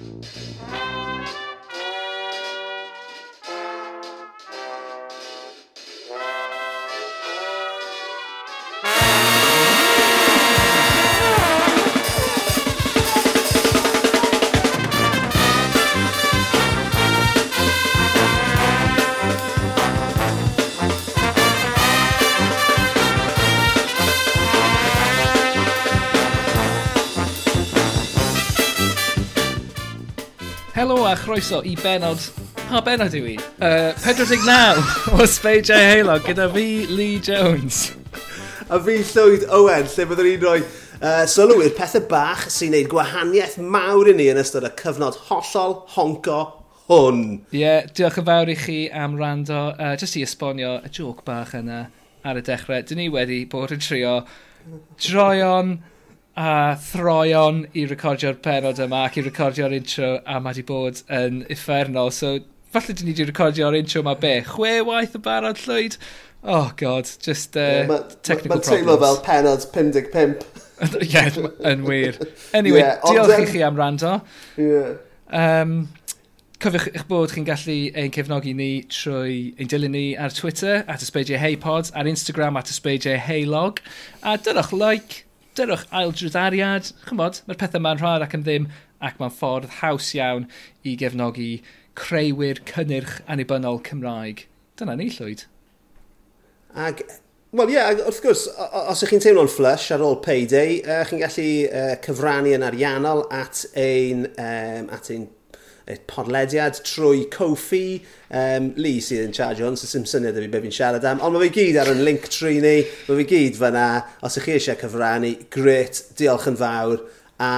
Música croeso i benod... Pa benod yw i? Uh, 49 o Sbeidio Heilog gyda fi, Lee Jones. A fi Llywyd Owen, lle byddwn ni'n rhoi uh, sylw i'r pethau bach sy'n neud gwahaniaeth mawr i ni yn ystod y cyfnod hollol honco hwn. Ie, yeah, diolch yn fawr i chi am rando. Uh, just i esbonio y joc bach yna ar y dechrau, dyn ni wedi bod yn trio droion a throion i recordio'r penod yma ac i recordio'r intro a mae wedi bod yn effernol. So, falle dyn ni wedi recordio'r intro yma be? Chwe waith y barod llwyd? Oh god, just uh, yeah, ma, technical ma, ma problems. Mae'n teimlo fel penod 55. Ie, yeah, yn wir. Anyway, yeah, diolch then... i chi am rando. Yeah. Um, Cofiwch eich bod chi'n gallu ein cefnogi ni trwy ein dilyn ni ar Twitter, at ysbeidiau heipod, ar Instagram at ysbeidiau heilog, a dyna'ch like, dyrwch ail drwyddariad, chymod, mae'r pethau yma'n rhad ac yn ddim, ac mae'n ffordd haws iawn i gefnogi creuwyr cynnyrch anibynnol Cymraeg. Dyna ni llwyd. Ag, wel ie, yeah, wrth gwrs, os ych chi'n teimlo'n flush ar ôl payday, uh, chi'n gallu uh, cyfrannu yn ariannol at ein, um, at ein podlediad trwy Kofi, um, Lee sydd yn charge on, so sy'n syniad i fi beth fi'n siarad am, ond mae fi gyd ar yn link tri ni, mae fi gyd fyna, os ych chi eisiau cyfrannu, gret, diolch yn fawr, a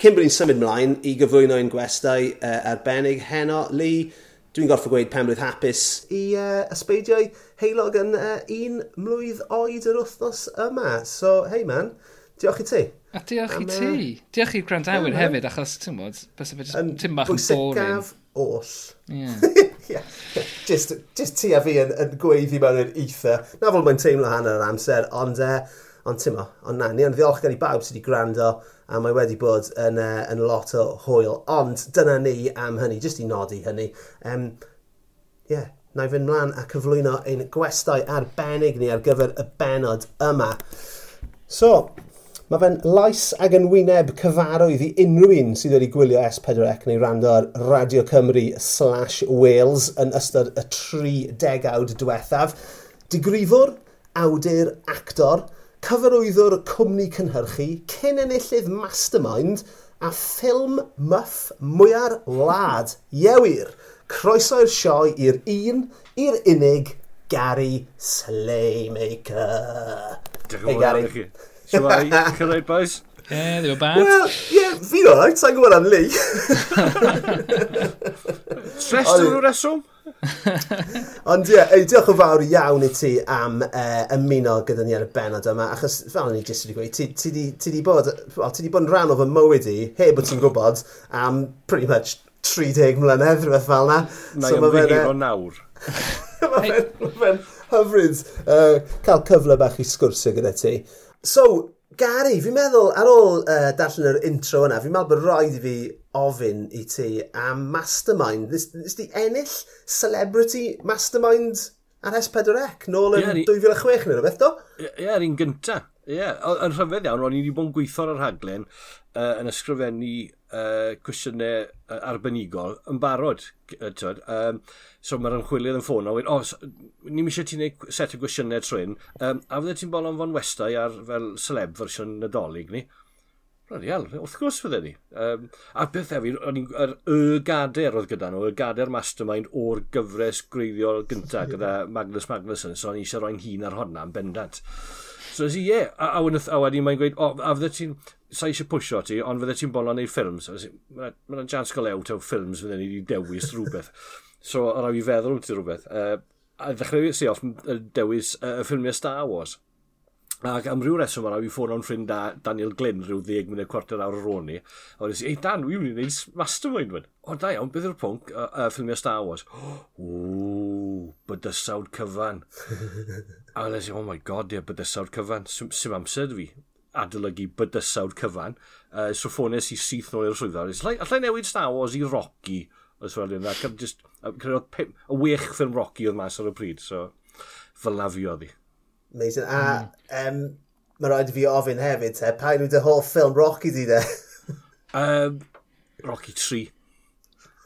cyn bod ni'n symud mlaen i gyflwyno ein gwestau uh, arbennig heno, Lee, dwi'n gorfod gweud pen blwydd hapus i uh, ysbeidiau heilog yn uh, un mlwydd oed yr wythnos yma. So, hei man, diolch i ti. A diolch i ti. Diolch i'r gwrandawyr yeah, hefyd, achos ti'n bod, bys fe just um, bach yn boring. Bwysig oll. Yeah. yeah. Just, just ti a fi yn, yn gweiddi mewn i'r eitha. Na fod mae'n teimlo hanner yr amser, ond, uh, ond ti'n ond na, ni yn ddiolchgar i bawb sydd wedi gwrando, a mae wedi bod yn, uh, yn lot o hwyl. Ond dyna ni am hynny, just i nodi hynny. Um, yeah, na i fynd mlaen a cyflwyno ein gwestau arbennig ni ar gyfer y benod yma. So, Mae fe'n lais ag yn wyneb cyfarwydd i unrhyw un sydd wedi gwylio S4C neu rando ar Radio Cymru slash Wales yn ystod y tri degawd diwethaf. Digrifwr, awdur, actor, cyfarwyddwr cwmni cynhyrchu, cyn enillydd mastermind a ffilm myff mwyar wlad. Iewir, croeso'r sioe i'r un, i'r unig, Gary Slaymaker. Diolch yn fawr hey, Gary. Shall I? Can I, boys? Yeah, they were bad. Well, yeah, fi'n o'r sa'n gwybod am Lee. Stress o'n nhw'n reswm? Ond ie, yeah, diolch yn fawr iawn i ti am uh, ymuno gyda ni ar y benod yma, achos fel ni jyst wedi gweud, ti, ti, di, ti, di bod, well, ti di bod yn rhan o fy mywyd i, heb bod ti'n gwybod, am pretty much 30 mlynedd, rhywbeth fel na. Na so i ymddiheiro nawr. Mae fe'n hyfryd uh, cael cyfle bach i sgwrsio gyda ti. So, Gary, fi'n meddwl ar ôl uh, darllen yr intro yna, fi'n meddwl bod roedd i fi ofyn i ti am Mastermind. Nes, nes di ennill Celebrity Mastermind ar S4C nôl yn yeah, 2006 neu rhywbeth do? Ie, yeah, yr un gynta. Ie, yeah. yn rhyfedd iawn, o'n i wedi bod yn gweithio ar y rhaglen uh, yn ysgrifennu uh, cwestiynau uh, arbenigol yn barod. Tyd. Um, so mae'r ymchwilydd yn ffôn a wedi, o, oh, so, ni'n eisiau ti'n gwneud set o gwestiynau trwy'n, um, a fydde ti'n bolon fo'n westau ar fel celeb fersiwn nadolig ni? Bloody hell, wrth gwrs fydde ni. Um, a beth efi, o'n i'n yr y gader oedd gyda nhw, y gader mastermind o'r gyfres greiddiol gyntaf gyda Magnus Magnusson, so o'n i eisiau rhoi'n hun ar honna yn bendant. So i, ie. Yeah. A, a, a wedyn mae'n gweud, o, a fydde ti'n, sa eisiau pwysio ti, ond fydde ti'n bolon neud ffilms, So, mae'n jans go lew tew ffilms fydde ni wedi dewis rhywbeth. so, a rhaid i feddwl wyt ti rhywbeth. Uh, a ddechrau si off dewis y uh, ffilmiau Star Wars. Ac am ryw reswm yna, fi ffôn o'n ffrind da Daniel Glyn rhyw ddeg munud cwarter awr ar ôl ni. A wedi si, ei Dan, wi'n mynd i wneud mastermind fan. O, da iawn, beth yw'r pwnc uh, uh, ffilmiau Star Wars? O, bydysawd cyfan. A wedyn e oh my god, ie, bydysawd cyfan. Sym amser fi adolygu bydysawd cyfan. Uh, so ffones i syth nôl i'r swyddfa. Allai, allai newid Star Wars i Rocky. Os fel yna, just, credodd y wech ffilm Rocky oedd mas ar y pryd, so fel na fi oedd hi. Amazing. A um, mae rhaid fi ofyn hefyd, te, pa yw dy holl ffilm Rocky di de? um, Rocky 3.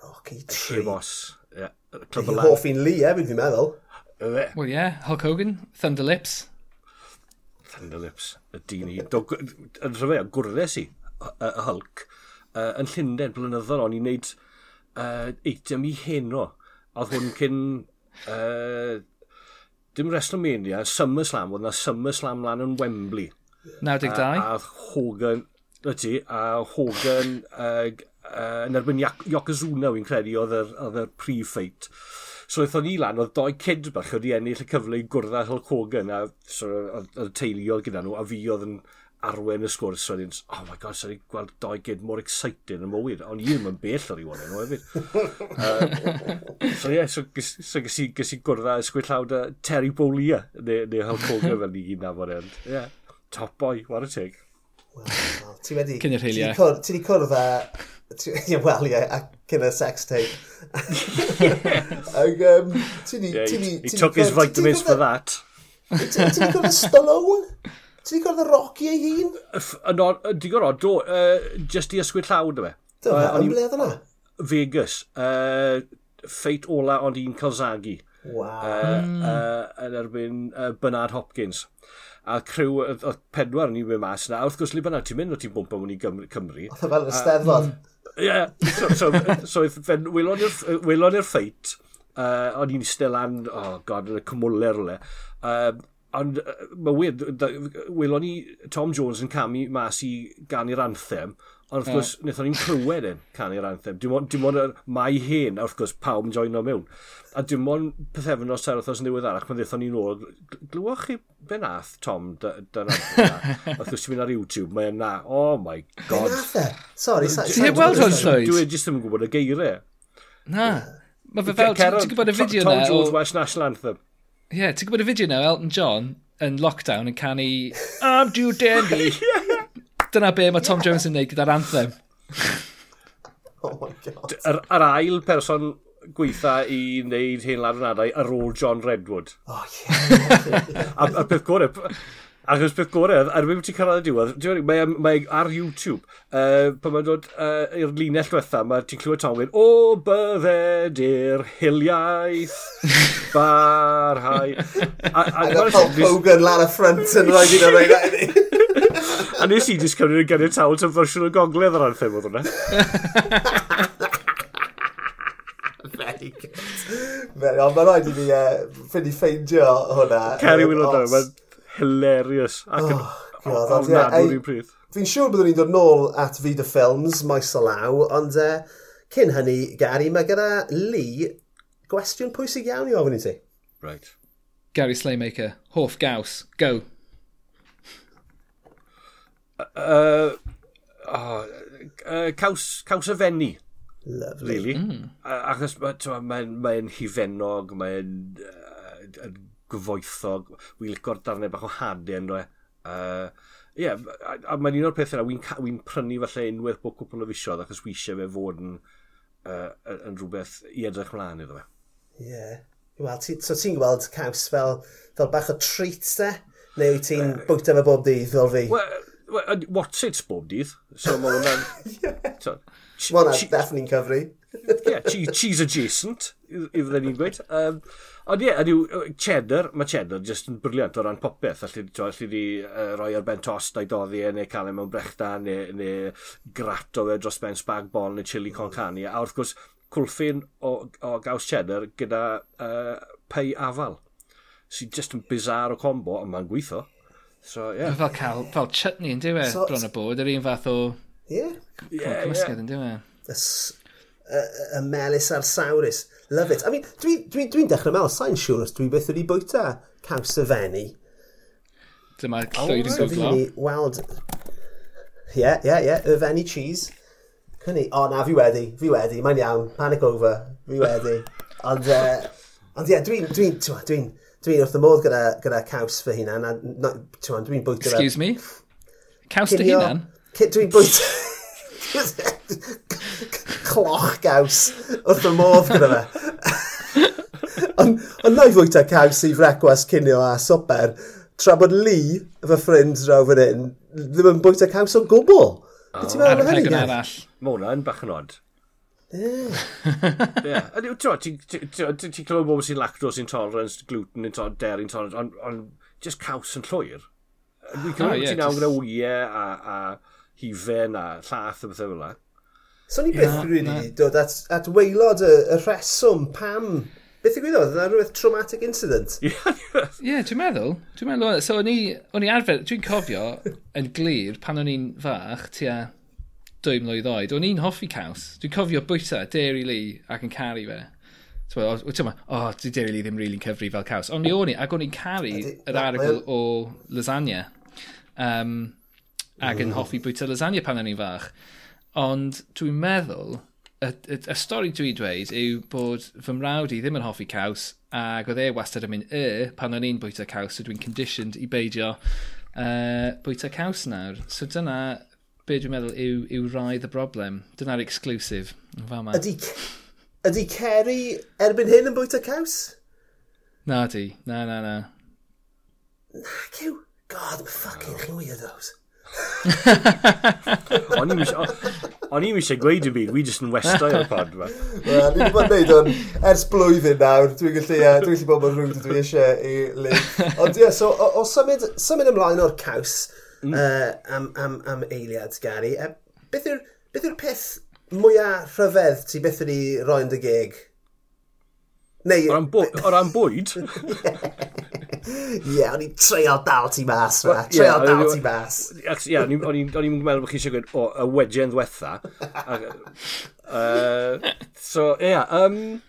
Rocky 3. Efos. Yeah, Clybos. Hoff i'n Lee hefyd, fi'n meddwl. Well, Wel ie, yeah, Hulk Hogan, Thunder Lips. Thunder Lips, y dyn i. Yn rhyfedd, gwrdes i, y Hulk, uh, yn Llundain blynyddol, o'n i'n neud uh, eitem i heno. A oedd hwn cyn... Uh, dim WrestleMania, SummerSlam, oedd na SummerSlam lan yn Wembley. 92. A, a Hogan, ydy, a Hogan uh, uh, yn erbyn Yokozuna, wy'n credu, oedd yr, pre-fight. So wnaethon ni lan, oedd doi kid bach wedi ennill y cyfle i gwrdd â Hulk Hogan a so, oedd teuluodd gyda nhw a fi oedd yn arwen y sgwrs so oedd oh my god, sa'n gweld doi gyd mor excited yn mywyd, ond i ddim yn bell ar i wan nhw hefyd. uh, so ie, yeah, so, gys, so gys, i, gys i gwrdd â sgwyd llawd Terry Bowlia, neu, neu Hulk Hogan fel ni gyd nafod end. Yeah. Top boy, what a tig. Well, ti wedi... Cyn i'r heiliau. Ti wedi cwrdd â Wel, ie, ac y sex tape. Ac, um, ti'n ni... He took his vitamins for that. Ti'n ni gwrdd y Stallone? Ti'n ni gwrdd y Rocky ei hun? Di gwrdd, do, just i ysgwyd llawd yma. E? Do, yn ble yna? Vegas. Feit ola ond un Calzaghi. Wow. Yn erbyn Bernard Hopkins a crew, oedd pedwar yn i mewn mas yna. A Wrth gwrs, li bynnag ti'n mynd o ti'n bwmpa mwyn i Cymru. Oedd e fel y steddfod. Mm. Yeah, so, so, so if fe'n welon i'r ffeit, uh, o'n i'n still an, oh god, yn y cymwler o le. Um, ond uh, mae weird, welon ni Tom Jones yn camu mas i gan i'r anthem, Ond wrth gwrs, yeah. wnaethon ni'n clywed e, yn canu'r anthem. Dim ond, dim ond mae hen, a wrth gwrs, pawb yn joino mewn. A dim ond pethefn o os newydd arach, pan ddeithon ni'n ôl, glywch chi be nath Tom dan anthem Wrth gwrs, ti'n mynd ar YouTube, mae'n na, oh my god. Be nath e? Sorry, sa'n... Ti'n weld hwn llwyd? Dwi'n jyst ddim yn gwybod y geiriau. Na. Mae fe fel, ti'n gwybod y fideo na? Tom Jones Welsh National Anthem. Ie, ti'n gwybod y fideo na, Elton John, yn lockdown yn canu I'm too dandy. yeah. Dyna be mae Tom Jones yn neud gyda'r anthem. oh my god. Yr, yr ail person gweitha i wneud hen larwnadau ar ôl John Redwood. Oh, yeah. a, a beth gore, Achos beth gorau, ar er bod ti'n cyrraedd y diwedd, mae, mae ar YouTube, uh, pan mae'n dod uh, i'r linell diwetha, mae ti'n clywed Tom Wyn, o bydded i'r hiliaeth, barhau. A, a, a, a, a, a, a, a, a, a, a, a, a, a, A nes i jyst cymryd yn gynnu tawl tan fersiwn o gogledd ar anthem oedd hwnna. Very good. Very, ond mae'n rhaid i fi uh, fynd i ffeindio hwnna. Ceri Willow Dow, mae'n hilarious. Ac yn oh, ofnadw i'n pryd. Fi'n siŵr byddwn ni'n dod nôl at Vida Films, maes o law, ond uh, cyn hynny, Gary, mae gyda Lee gwestiwn pwysig iawn i ofyn i ti. Right. Gary Slaymaker, hoff gaws, go. Uh, oh, uh, caws, caws y fenni. Lovely. Really. Mm. Achos mae'n mae, mae hifennog, mae'n uh, gyfoethog. Wi'n licor darnau bach o hadau yn rhoi. Uh, Ie, yeah, a, a mae'n un o'r pethau yna, wy'n wy prynu falle unwaith bod cwpl o fisiodd achos wy eisiau fe fod yn, uh, yn rhywbeth i edrych mlaen iddo fe. Ie. Yeah. Wel, ti, so ti'n gweld caws fel, fel bach o treat, de? Neu ti'n uh, bwyta fe bob dydd fel fi? Wel, What's it's bob dydd. So mae hwnna'n... Mae hwnna'n definitely'n cyfri. yeah, cheese adjacent, i fydden ni'n gweud. Um, ond ie, yeah, cheddar, mae cheddar just yn briliant o ran popeth. Alli, to, alli di uh, roi ar ben tost a'i doddi e, neu cael e mewn brechda, neu, neu grat o e dros ben spag bol, neu chili con cani. A wrth gwrs, cwlffin o, o gaws cheddar gyda uh, pei afal. Sy'n just yn bizar o combo, ond mae'n gweithio. So. Yeah. Fel cael, fel chutney yn diwe, so, bron y bod, yr un fath o... Ie. Yeah, cymysgedd yn diwe. Y melus a'r sawrus. Love it. I mean, dwi'n dwi, dwi dechrau meddwl, sa'n siŵr os dwi beth wedi bwyta caws y fenni. Dyma oh, llwyd yn goflo. Weld... Ie, ie, ie, y fenni cheese. Cynni, o na, fi wedi, fi wedi, mae'n iawn, panic over, fi wedi. Ond, uh, ond ie, yeah, dwi'n, dwi'n, dwi'n, dwi'n, dwi Dwi'n wrth y modd gyda, gyda caws fy hunan. Dwi'n bwyta... Excuse me? Caws dy hunan? Dwi'n bwyta... Cloch gaws wrth y modd gyda fe. Ond on na i fwyta caws i frecwas cynio a soper, tra bod Lee, fy ffrind draw fan hyn, ddim yn bwyta caws o gwbl. Oh, ar y perygon arall. Mae hwnna yn bach yn odd. Ie. Ti'n clywed bobl sy'n lactose intolerance, gluten intolerance, dairy intolerance, ond on, just caws yn llwyr. Dwi'n ah, clywed ti'n awr gyda wyau a, a hifen a llath a bethau fel yna. So ni beth rwy'n wedi dod at, at weilod y, y rheswm pam Beth i gwybod, yna rhywbeth traumatic incident? Ie, yeah, dwi'n meddwl. Dwi'n meddwl, so o'n i, on i arfer, dwi'n cofio yn glir pan o'n i'n fach, tua dwy mlynedd oed, o'n i'n hoffi caws. Dwi'n cofio bwyta Dairy Lee ac yn caru fe. Wyt ti'n ma, o, di Dairy Lee ddim rili'n really cyfri fel caws. Ond mi o'n i, ac o'n i'n caru yr arogl o lasagna. Um, ac yn hoffi bwyta lasagna pan o'n i'n fach. Ond dwi'n meddwl, y, y, y stori dwi'n dweud yw bod fy mrawd i ddim yn hoffi caws ac oedd e wastad yn mynd y pan o'n i'n bwyta caws so dwi'n conditioned i beidio uh, bwyta caws nawr. So dyna be dwi'n meddwl yw, yw raidd y broblem. Dyna'r exclusif. Ydy, ydy Kerry erbyn hyn yn bwyta caws? Na di, na na na. Na cyw. God, ffucking oh. chi'n weirdos. o'n i'n eisiau gweud y byd, wi jyst yn westau o'r pod yma. Wel, ni'n bod wneud o'n ers blwyddyn nawr, dwi'n gallu, uh, dwi'n gallu bod mor rhwyd dwi eisiau i Lynn. Ond ie, yeah, so o, o symud, symud ymlaen o'r caws, mm. uh, am, am, am eiliad, Gary. Uh, beth yw'r beth yw peth mwyaf rhyfedd ti beth wedi roi'n dy geg? Neu... O ran, bwyd? O ran bwyd? Ie, yeah, o'n i'n treol dal ti mas, ma. Treol dal ti mas. Ie, o'n i'n meddwl bod chi eisiau gweud, o, y wedgen ddwetha. uh, so, ie. Yeah, um,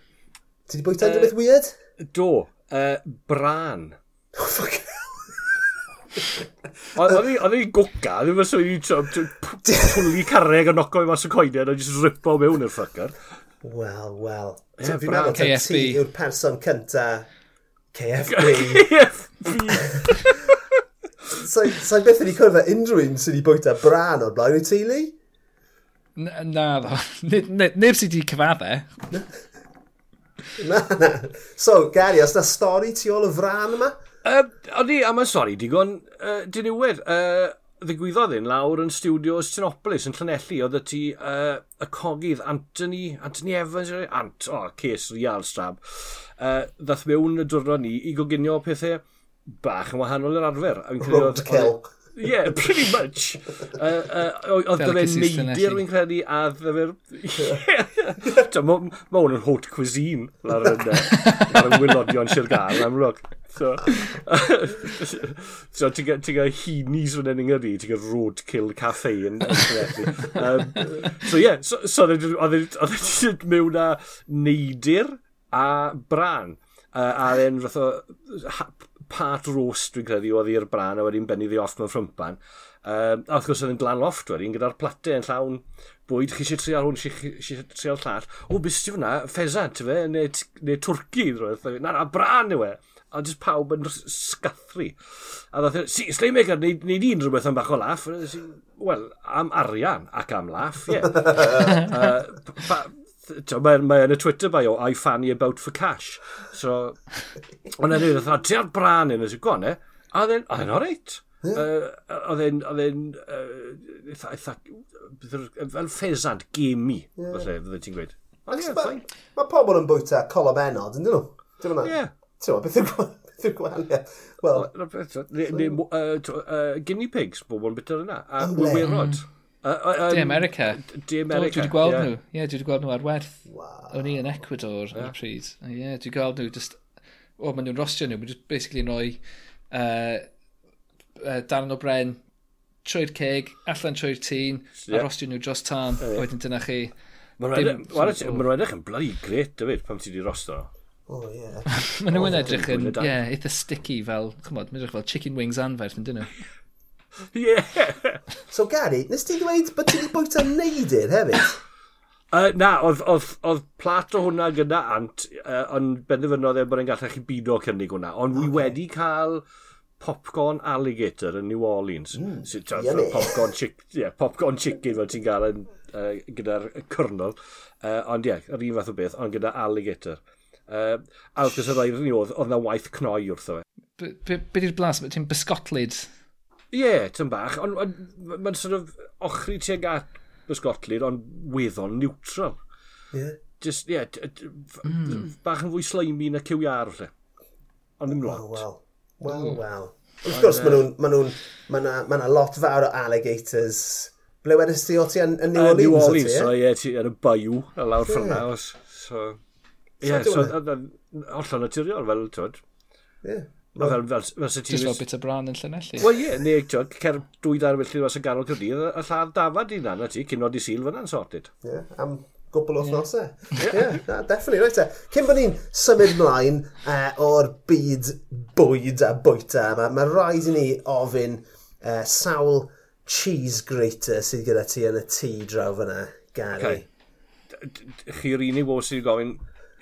ti wedi bwyta uh, beth weird? Do. Uh, bran. Oh, fuck. Oedd hi'n gwca, ddim yn swy'n twli carreg a noco i mas y coediad a jyst ripo mewn i'r ffycar. Wel, wel. Yeah, Fi'n meddwl ta ti yw'r person cynta KFB. KFB! Sa'n so, beth wedi cwrdd â unrhyw un sydd wedi bwyta bran o'r blaen o'i teulu? Na, ddo. Neb sydd wedi cyfadde. Na, na. So, Gary, os na stori tu ôl y fran yma? Uh, Oeddi, a mae'n sori, digon uh, diniwedd. Uh, ddigwyddodd un lawr yn studio Stinopolis yn Llanelli, oedd y ti uh, y cogydd Anthony, Anthony Evans, Ant, o, oh, ces real strab, uh, ddath mewn y diwrnod ni i goginio pethau bach yn wahanol i'r arfer. Rwnt celc yeah, pretty much. Uh, uh, oedd gyda'n neidir, fi'n credu, a ddefer... Mae hwn yn hot cuisine, lawr yn Lawr yn wylodion Sirgar, amlwg. So, so ti'n gael ti hinis fan hyn yng Nghymru, ti'n gael roadkill cafe yn um, So yeah, so, so oedd e'n e, e mewn a neidir a bran. Uh, a then, rhaid o, part roast dwi'n credu, oedd i'r bran a wedi'n bennu ddi off mewn ffrympan. Um, a wrth gwrs oedd yn glan loft wedyn, gyda'r platau yn llawn bwyd, chi eisiau trial hwn, chi eisiau trial llall. O, bysdi fyna, ffesant, fe, neu, neu twrci, na, na, bran yw e. A jyst pawb yn sgathru. A ddoth, e, si, Slaymaker, neud, neud un rhywbeth yn bach o laff. Wel, am arian ac am laff, ie. Yeah. uh, Mae, mae yn y Twitter bio, I fanny about for cash. So, ond eh? yn ymwneud, ti ar bran yn ysgrifennu, gwan e, a then, a then, all right. Oedd e'n, oedd e'n, fel ffesant, gemi, falle, fydde ti'n gweud. Mae pobl yn bwyta colom enod, yn dyn nhw? Dwi'n mynd? Ie. Ti'n mynd, beth yw'r gwahaniaeth? Wel... Guinea pigs, bobl yn bwyta yna, a wyrod. Uh, um, Di America. Di America. Dwi wedi gweld yeah. nhw. Ie, yeah, dwi wedi gweld nhw ar werth. Wow. O'n i yn Ecuador yeah. ar y pryd. Ie, yeah, dwi wedi gweld nhw just... O, oh, maen nhw'n rostio nhw. Maen nhw'n basically yn rhoi uh, uh, darn o bren trwy'r ceg, allan trwy'r tîn, yeah. a rostio nhw dros tan. Yeah. Wedyn dyna chi. Mae'n edrych yn bloody great, dyfyd, pam ti wedi rosto. Oh, yeah. Maen nhw'n edrych yn, ie, eitha sticky fel, chymod, maen edrych fel chicken wings anferth yn dyn nhw. Yeah. So Gary, nes ti ddweud bod ti wedi bwyta neidir hefyd? Uh, na, oedd, oedd, oedd plat o hwnna gyda Ant, uh, ond benderfynodd e bod e'n gallu chi bido cynnig hwnna. Ond okay. wi wedi cael popcorn alligator yn New Orleans. Mm, so, popcorn, chick, yeah, popcorn chicken fel ti'n gael yn, uh, gyda'r cyrnol. Uh, ond ie, yeah, yr un fath o beth, ond gyda alligator. Uh, a wrth gwrs ni oedd, oedd na waith cnoi wrtho fe. Be, be, be di'r blas? Ti'n bysgotlid Ie, yeah, tyn bach, ond on, mae'n sort of ochri tuag at bysgotlir, ond weddol neutral. Yeah. Just, yeah, mm. bach yn fwy slimy na cywiar, lle. Ond ddim lot. Wel, wel, wel. Wrth gwrs, maen nhw'n, maen nhw'n, maen nhw'n, maen nhw'n lot fawr o alligators. Ble wedys ti o ti yn, yn New Orleans? New Orleans, so ie, ti yn y bayou, y lawr yeah. ffyrna. So, ie, so, hollol naturiol, fel, twyd. Ie. Mae fel, fel, fel se ti'n... Just fel bit o bran yn llynellu. Wel ie, yeah, neu ti'n cer dwy dar i was yn ganol Cyrdydd, y lladd dafad i na, ti, cyn oed i sil fyna'n sorted. Ie, yeah, am gwbl o thnosau. Ie, yeah. definitely, right e. Cyn bod ni'n symud mlaen uh, o'r byd bwyd a bwyta, mae ma rhaid i ni ofyn uh, sawl cheese grater sydd gyda ti yn y tŷ draw fyna, Gary. Okay. Chi'r unig bod sydd gofyn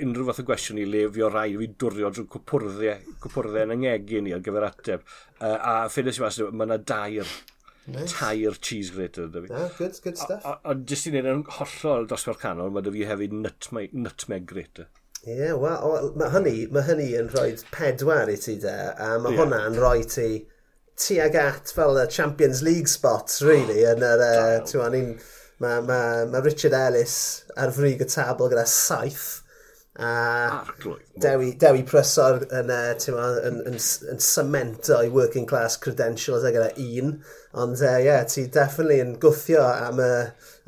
unrhyw fath o gwestiwn i le fi o rai fi dwrio drwy cwpwrddiau, cwpwrddiau yn yngegin i ar gyfer ateb. Uh, a ffynnes i mas, mae yna dair Nice. tair cheese grater da fi. Ah, good, good stuff. A, a, a jyst i wneud yn hollol dosbarth canol, mae da fi hefyd nutmeg, nutmeg grater. Ie, yeah, wel, mae hynny, ma hynny yn rhoi pedwar i ti de, a mae yeah. hwnna'n rhoi ti tuag at fel y Champions League spots, really, oh, yn yr, uh, ti'n mae ma, ma Richard Ellis ar frig y tabl gyda saith A Dewi, Dewi Prysor yn, uh, ma, yn, yn, yn cemento i working class credentials ag yna un. Ond uh, yeah, ti definitely yn gwthio am y,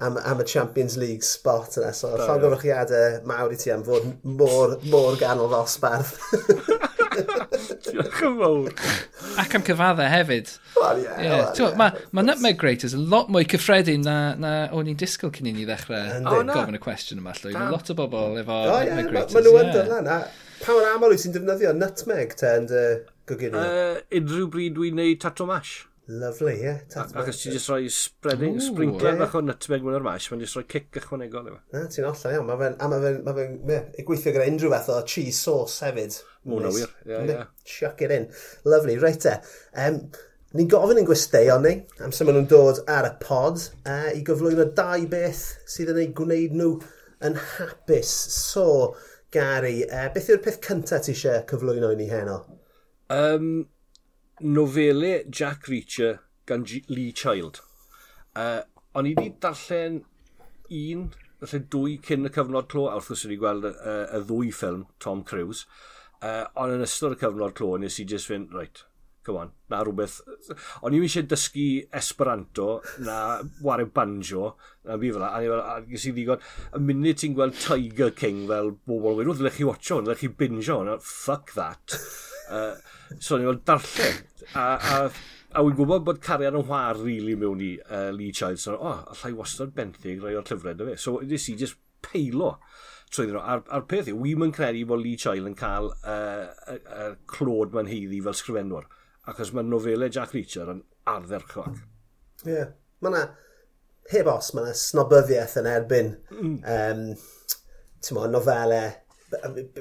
am, am y Champions League spot yna. So, llongyfrchiadau mawr i ti am fod mor, mor ganol ddosbarth. Diolch yn fawr. Ac am cyfaddau hefyd. Wel, ie. Yeah, yeah. well. Mae ma Nutmeg Graters yn lot mwy cyffredin na, na o'n i'n disgwyl cyn i ni ddechrau oh, no. gofyn y cwestiwn yma. Llwyd. Mae lot o bobl efo oh, Nutmeg yeah, Graters. Mae nhw yn dod dyrlan. Pa mor aml wyt ti'n defnyddio Nutmeg te yn dy goginio? Uh, unrhyw bryd dwi'n neud tato mash. Lovely, ie. Yeah. Ac os ti'n just rhoi spreading, Ooh, sprinkler yeah. o nutmeg mwyn o'r mash, mae'n just rhoi cic ychwanegol efo. Na, ti'n olla, iawn. Mae fe'n ma fe, ma fe, ma fe, gweithio gyda unrhyw fath o cheese sauce hefyd. Mwyn o wir, ie, ie. Chuck it in. Lovely, reit e. Um, Ni'n gofyn yn gwesteion ni, amser maen nhw'n dod ar y pod, uh, i gyflwyno dau beth sydd yn ei gwneud nhw yn hapus. So, Gary, uh, beth yw'r peth cyntaf ti eisiau cyflwyno i ni heno? Um, nofele Jack Reacher gan G Lee Child. Uh, o'n i wedi darllen un, falle dwy cyn y cyfnod clo, a wrth gwrs wedi gweld y, y, y ddwy ffilm, Tom Cruise, uh, ond yn ystod y cyfnod clo, nes i just fynd, right, come on, na rhywbeth. O'n i eisiau dysgu Esperanto, na wario banjo, na fi fel a nes i ddigon, y munud ti'n gweld Tiger King fel bobl wedi, dylech chi watcho hwn, chi binge on, fuck that. Uh, so o'n i fel darllen, A, a, a wy'n gwybod bod cariad yn whar rili really mewn i uh, Lee Childs. O, oh, allai wastad benthyg rai o'r llyfrau dy fe. So, nes i just peilo trwyddyn nhw. A'r, ar peth yw, wy'n mynd credu bod Lee Child yn cael uh, uh, uh, clod ma'n heiddi fel sgrifennwr. Achos mae nofelau Jack Reacher yn ardderchog. Ie. Yeah. Mae yna, heb os, mae yna snobyddiaeth yn erbyn mm. um, mo, nofelau,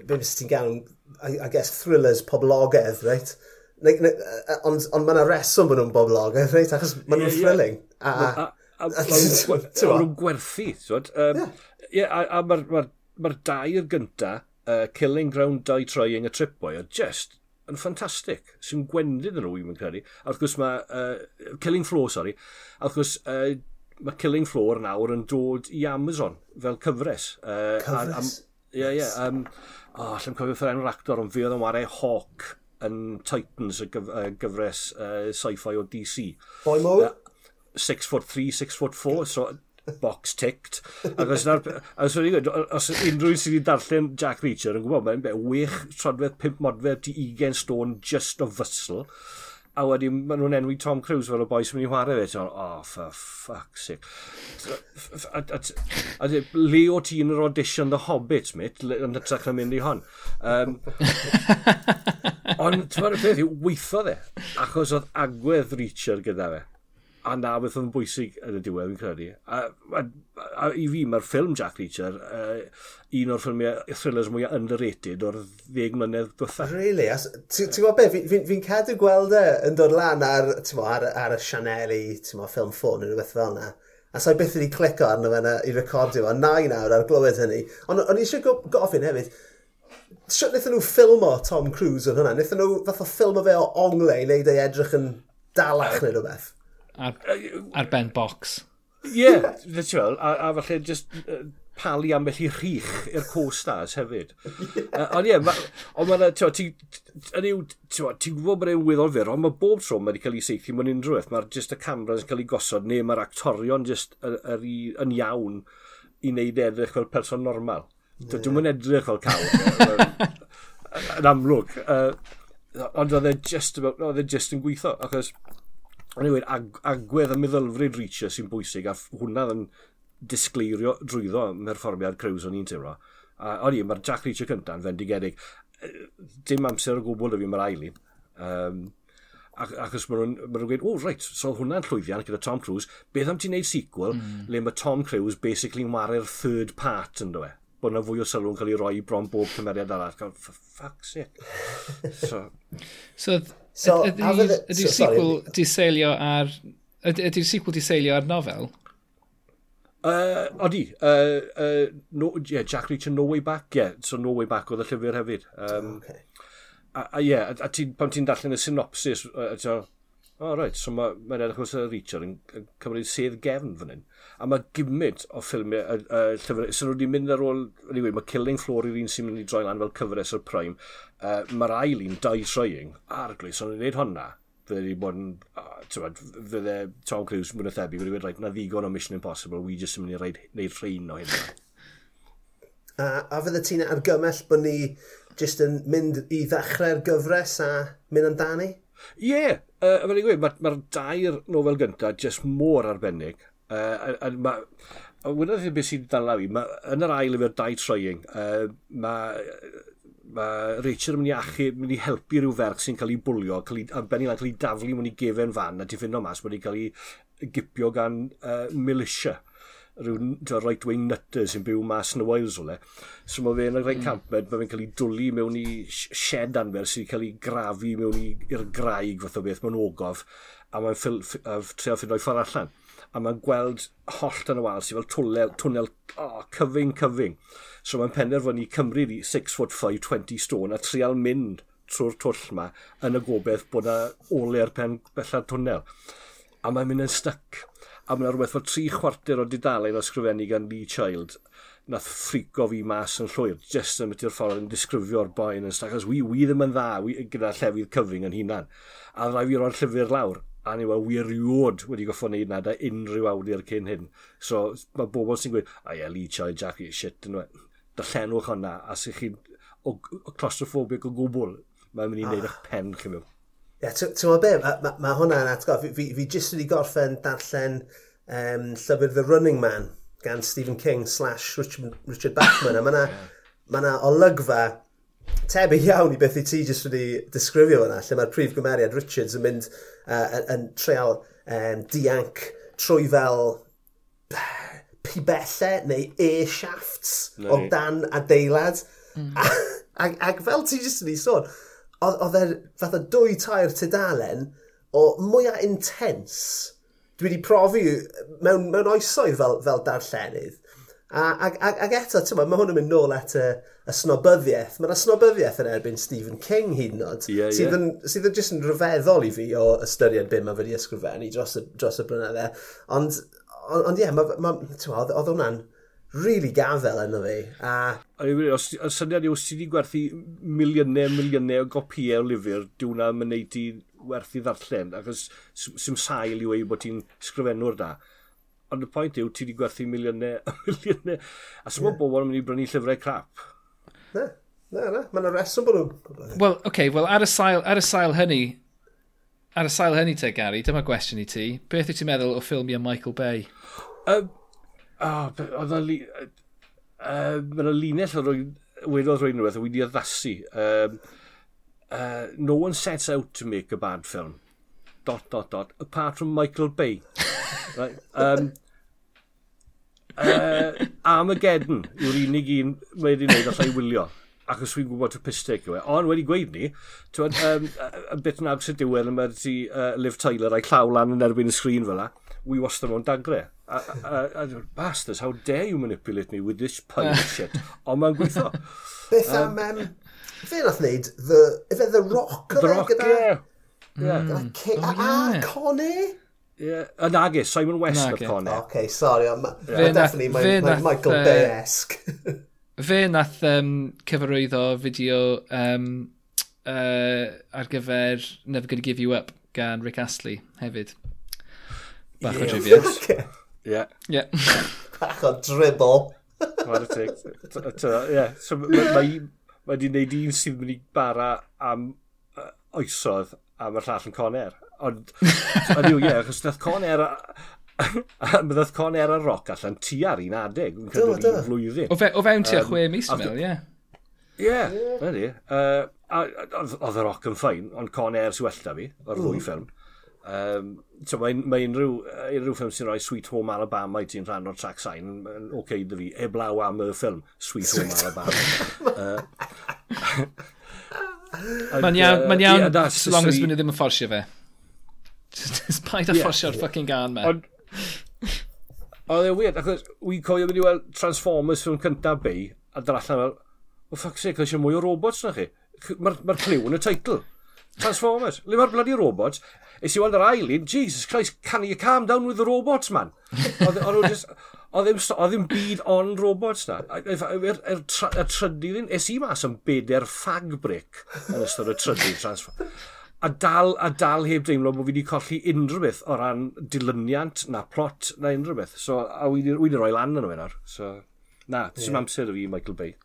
beth ti'n gael, I, I guess, thrillers poblogaidd, right? Like, like, uh, ond on mae yna reswm bod nhw'n boblogaidd, eh, reit? Achos mae nhw'n yeah, thrilling. Yeah. A, a, a, a, nhw'n gwerthu, twyd. Um, yeah. a, a mae'r ma, ma dair gynta, uh, Killing Ground 2 Trying a Trip are just yn ffantastig. Sy'n gwendid yn nhw, i'n credu. A wrth gwrs mae... Uh, Killing Floor, sorry. A wrth gwrs, uh, mae Killing Floor nawr yn dod i Amazon fel cyfres. Uh, cyfres? Ie, ie. Yeah, yeah, um, oh, allai'n cofio ffyr enw'r actor, ond fi oedd yn wario Hawk yn Titans, y gyf gyfres uh, sci-fi o DC. Boi mowr? Uh, six foot three, six foot four, so box ticked. Ac os, nar, os, os unrhyw sydd wedi darllen Jack Reacher yn gwybod, mae'n be, wech trodfedd, pimp modfedd, ti 20 stôn just o fysl. A wedyn, maen nhw'n enwi Tom Cruise fel y boi sy'n mynd i chwarae fe. Ti'n oh, for fuck's sake. A le o ti yn yr audition The Hobbit, mit, yn hytrach na mynd i hon. Um, Ond, ti'n fawr y peth yw, weitho dde, achos oedd agwedd Richard gyda fe. A na beth oedd yn bwysig yn y diwedd, fi'n credu. A, a, a, i fi, mae'r ffilm Jack Reacher, uh, un o'r ffilmiau thrillers mwyaf underrated o'r ddeg mlynedd diwetha. Really? Ti'n gwybod beth, fi'n fi, fi cadw gweld e yn dod lan ar, mo, ar, ar y Sianeli, mo, ffilm ffôn neu rhywbeth fel yna. A sa'i beth wedi clico arno fe i recordio, a nai nawr ar glywed hynny. Ond o'n i eisiau gofyn hefyd, Sut wnaethon nhw ffilmo Tom Cruise yn hwnna? Wnaethon nhw fath o ffilmo fe o ongle i wneud ei edrych yn dalach neu rhywbeth? Ar, ar ben box. Ie, yeah, literal. A, a falle just uh, palu am i rhych i'r co-stars hefyd. uh, ond ie, yeah, ond mae'n, ti'n gwybod bod e'n weddol fyr, ond mae bob tro mae wedi cael ei seithi mewn unrhyw beth. Mae'r just y cameras yn cael ei gosod, neu mae'r actorion just yr, yn iawn i wneud edrych fel person normal. Yeah. Dwi'n mynd edrych fel cawl. Yn amlwg. Uh, ond oedd e just, about, just yn gweithio. Achos, anyway, ag agwedd y meddylfryd Reacher sy'n bwysig, a hwnna yn disgleirio drwyddo merfformiad Crews o'n i'n teimlo. A o'n i, mae'r Jack Reacher cynta'n fendigedig. Dim amser o gwbl y fi mae'r aili. Um, ac, achos mae nhw'n ma gweud, oh, right, so hwnna'n llwyddiant gyda Tom Cruise, beth am ti'n neud sequel mm. le mae Tom Cruise basically yn wario'r third part yn dweud? bod yna fwy o sylw'n cael ei roi bron bob cymeriad arall. Gael, for fuck's sake. so, so, so ydy'r sequel di seilio ar... Ydy'r sequel di seilio ar nofel? Uh, odi. Uh, uh, no, yeah, Jack Reacher No Way Back. Yeah, so No Way Back oedd y llyfr hefyd. Um, okay. A a, yeah, a, a ti, pan ti'n darllen y synopsis, uh, O, oh, right. So mae'n ma edrych os y Richard yn, yn cymryd sedd gefn fan hyn. A mae gymaint o ffilmiau, y, y llyfr, sy'n nhw wedi mynd ar ôl, anyway, mae Killing Floor yw'r un sy'n mynd i droi lan fel cyfres o'r Prime. Uh, mae'r ail un, Die Trying, arglwys, glis, ond yn gwneud hwnna, fydde ni bod yn, uh, fydde Tom Cruise mwyn athebu, fydde wedi rhaid, na ddigon o Mission Impossible, we just yn mynd i wneud rhain o hynny. a, a fydde ti'n argymell bod ni just yn mynd i ddechrau'r gyfres a mynd amdani? Ie, yeah, uh, fel i gweud, mae'r ma, dair nofel gyntaf jyst mor arbennig. Uh, a, a, a wynodd beth sy'n ddala fi, ma, yn yr ail efo'r dau troying, uh, mae ma Rachel yn mynd i achu, mynd i helpu rhyw ferch sy'n cael ei bwlio, cael ei, a benni lan cael ei daflu mewn i gefen fan a diffyno mas bod wedi cael ei gipio gan uh, militia rhyw right-wing nutter sy'n byw mas yn y Wales o le. So mae fe'n rhaid mm. camped, mae fe'n cael ei dwlu mewn i shed anfer sy'n cael ei grafu mewn i'r graig fath o beth mewn ogof a mae'n trio ffynd o'i ffordd allan. A mae'n gweld holl yn y wal sy'n fel twnnel, twnnel oh, cyfing, cyfing. So mae'n penderfynu cymryd i 6 foot 5, 20 stone a trial mynd trwy'r twll yma yn y gobeith bod yna ole'r pen bella'r twnnel. A mae'n mynd yn styc a mae'n rhywbeth fel tri chwarter o didalen o sgrifennu gan Lee Child nath ffrico fi mas yn llwyr, jyst yn mynd i'r ffordd yn disgrifio'r boi yn ystod, achos wi, wi ddim yn dda wi, gyda llefydd cyfing yn hunan. A rai fi roi'r llyfr lawr, a ni e, wedi wirioed wedi goffo wneud na da unrhyw awdur cyn hyn. So mae bobl sy'n gweud, a ie, Lee Child, Jackie, shit, yn dweud, darllenwch hwnna a sy'ch chi o, o claustrophobic o gwbl, mae'n mynd i ah. wneud eich pen chi mewn. Yeah, ti'n meddwl be, mae ma, ma hwnna'n atgof. Fi, fi, fi jyst wedi gorffen darllen um, llyfr The Running Man gan Stephen King slash Richard, Richard Bachman. a mae yna ma na olygfa tebyg iawn i beth i ti jyst wedi disgrifio yna, lle mae'r prif gymeriad Richards yn mynd uh, yn treol um, dianc trwy fel pibellau neu e-shafts o dan adeilad. Mm. Ac, ac fel ti jyst wedi sôn, oedd e'r fath o dwy tair tudalen o mwyaf intens dwi wedi profi mewn, mewn oesoedd fel, fel darllenydd. A, ag, ag, ag eto, ti'n mae hwn yn mynd nôl at y, y snobyddiaeth. Mae'r snobyddiaeth yn erbyn Stephen King hyd yn oed, yeah, sydd, yn, yeah. Sydd yn jyst yn rhyfeddol i fi o ystyried beth mae wedi ysgrifennu dros y, dros y blynyddau. Ond, ond, ond ie, yeah, ma, ma, oedd hwnna'n really gafel yna fi. A... Os, os syniad yw, os ti wedi gwerthu miliynau, miliynau o gopïau o lyfr, diw na mynd i werthu ddarllen, achos sy'n sail i wei bod ti'n sgrifennwr da. Ond y pwynt yw, ti wedi gwerthu miliynau a miliynau. A sy'n yeah. bobl yn mynd i brynu llyfrau crap. Na, na, na. Mae'n reswm bod nhw'n... Wel, oce, okay, well, ar y sail, ar y sail hynny, ar y sail hynny te, Gary, dyma gwestiwn i ti. Beth wyt ti'n meddwl o ffilmiau Michael Bay? Um, Oh, oedd yna uh, linell o rwy, wedodd rwy'n rhywbeth wedi addasu. Um, uh, no one sets out to make a bad film. Dot, dot, dot. Apart from Michael Bay. right. um, uh, Armageddon yw'r unig un mae wedi gwneud allai wylio achos fi'n gwybod y pistec yw e. Ond wedi gweud ni, twyd, um, y bit yn agos y diwedd yma ti uh, Liv Tyler a'i llaw lan yn erbyn y sgrin fel la, wi wastad mewn dagre. A, a, a, bastards, how dare you manipulate me with this pile of shit. Ond mae'n gweithio. Beth am... Um, fe nath wneud, the, ife The Rock? The Rock, ie. Yeah. Hmm. Yeah. Mm. Like, oh, yeah. A Connie? Yeah. Yn agos, Simon West nath Connie. Okay, sorry, ond yeah. definitely my, ma, Michael uh, Bay-esque. fe nath um, cyfarwyddo fideo um, uh, ar gyfer Never Gonna Give You Up gan Rick Astley hefyd. Bach yeah. o trivia. Ie. Ie. Bach o dribble. Mae'n tig. Ie. So mae wedi gwneud un sydd mynd i bara am uh, oesodd a mae'r llall yn coner. Ond, ond yw, ie, achos nath coner Mae ddoth con er ar roc allan tu ar un adeg. yn Do, do. Flwyddyn. O, fe, o fewn tu a chwe mis, fel, ie. Ie, na di. Oedd y roc yn ffain, ond con er sy'n wella fi, o'r ddwy mm. ffilm. Um, so mae, mae unrhyw, unrhyw ffilm sy'n rhoi Sweet Home Alabama i ti'n rhan o'r track sign yn oce okay, iddo fi, eblaw am y ffilm Sweet, Home Alabama. Mae'n iawn, mae'n iawn, yeah, as long as mynd ddim yn fforsio fe. Just paid a yeah, fforsio'r fucking gan me. Oedd e'n weird, achos wy cofio mynd i weld Transformers ffilm cyntaf be, a dyr allan fel, o oh, ffuck sake, eisiau e mwy o robots na chi. Mae'r ma cliw yn y teitl. Transformers, le mae'r bloody robots? Is i weld yr ail un, Jesus Christ, can you calm down with the robots, man? Oedd ddim byd on robots na. Y trydydd un, es i mas yn beder ffag bric yn ystod y trydydd transfer. A dal, a dal heb deimlo bod fi wedi colli unrhyw beth o ran dilyniant na plot na unrhyw beth. So, a wedi roi lan yn y wenar. So, na, yeah. sy'n amser o fi Michael Bay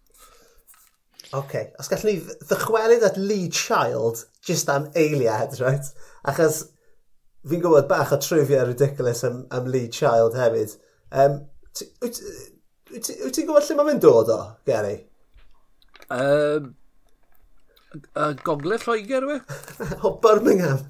okay. os gallwn ni ddychwelyd at Lee Child just am eiliad, right? Achos fi'n gwybod bach o trivia ridiculous am, am Lee Child hefyd. Um, Wyt ti'n gwybod lle mae fe'n dod o, Gary? Um, uh, gogledd Lloegr, we? o Birmingham.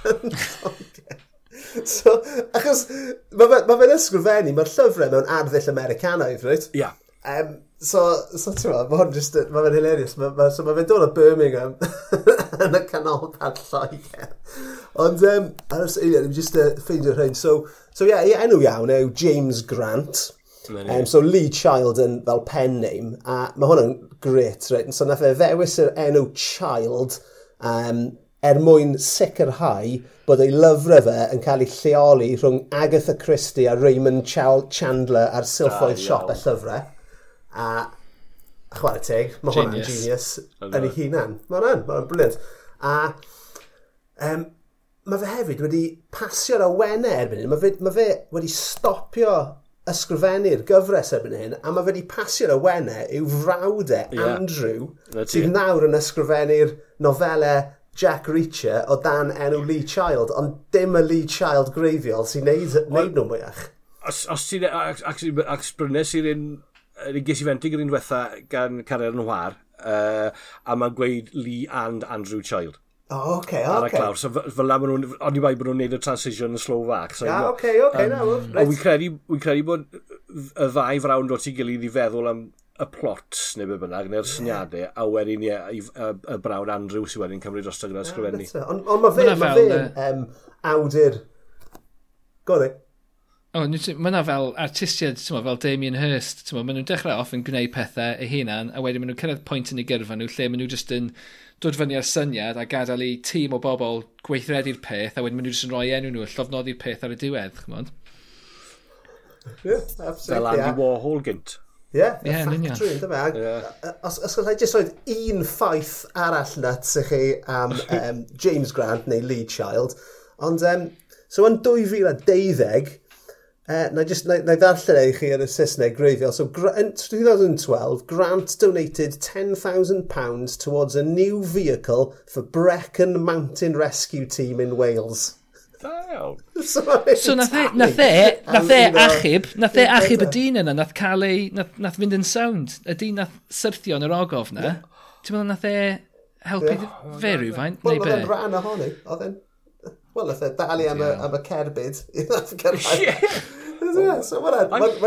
so, achos mae fe'n ma ysgrifennu, mae'r llyfrau mewn arddull Americanaidd, right? Ia. Yeah. Um, So, so ti'n meddwl, mae hwn just, mae fe'n hilarious. Ma, ma, so mae fe'n dod o Birmingham yn y canolfan Lloegr. Ond, um, ar ys eiliad, yeah, just uh, ffeindio'r rhain. So, so yeah, ei enw iawn yw James Grant. Um, so Lee Child yn fel pen name, a mae hwnna'n yn great, right? So nath e ddewis yr enw Child um, er mwyn sicrhau bod ei lyfrau fe yn cael ei lleoli rhwng Agatha Christie a Raymond Chandler ar silffoedd ah, siop y llyfrau. A chwarae teg, mae hwnna'n genius genius yn ei hunan. Mae'n rhan, mae'n briliant. A um, mae fe hefyd wedi pasio'r awenau erbyn hyn. Mae fe, mae fe wedi stopio ysgrifennu'r gyfres erbyn hyn, a mae fe wedi pasio'r awenau e i'w frawdau, yeah. Andrew, sydd nawr yn ysgrifennu'r nofelau Jack Reacher o dan enw Lee Child, ond dim y Lee Child greiddiol sy'n neud, neud nhw mwyach. Os, os ti'n ac sbrynes i'r un ges i fentig yr un diwetha gan Carer yn War, uh, a mae'n gweud Lee and Andrew Child. O, Oh, oce, okay. Okay. Ar y clawr, so fel am nhw'n, ond i bai bod nhw'n neud y transition yn Slovak. So, ah, oce, oce, na, right. Wi'n credu, wi credu bod y ddau frawn dod i gilydd i feddwl am y plot neu be bynnag, neu'r syniadau, a wedyn ie, y y brawn Andrew sydd wedyn cymryd dros gyda'r sgrifennu. Ond mae fe, ma fe, um, awdur, go Oh, mae yna fel artistiaid, tyma, fel Damien Hirst, tyma, maen nhw'n dechrau off yn gwneud pethau eu hunan, a wedyn maen nhw'n cyrraedd pwynt yn eu gyrfa nhw, lle maen nhw jyst yn dod fyny ar syniad a gadael i tîm o bobl gweithredu'r peth, a wedyn maen nhw jyst yn rhoi enw nhw, llofnodi'r peth ar y diwedd, chymod? Yeah, fel Andy yeah. Warhol gynt. Ie, yeah, yeah, factory, ynddo fe. Yeah. Os, os gallai jyst roed un ffaith arall nuts i chi am um, James Grant neu Lee Child, ond um, so yn 2012, Uh, na just na, na ddarllen ei chi yn y Saesneg greiddiol. So, gra, in 2012, Grant donated £10,000 towards a new vehicle for Brecon Mountain Rescue Team in Wales. Da so, so nath e, nath e, nath e achub, nath e achub y dyn yna, nath cael ei, nath, nath fynd yn sound. Y dyn nath syrthio yn yr ogof na. Ti'n meddwl nath e helpu yeah. fe rhywfaint? Wel, oedd e'n rhan ohoni, oedd e'n Wel, nath e dalu am, yeah. am y cerbyd i ddath gyrraedd. So,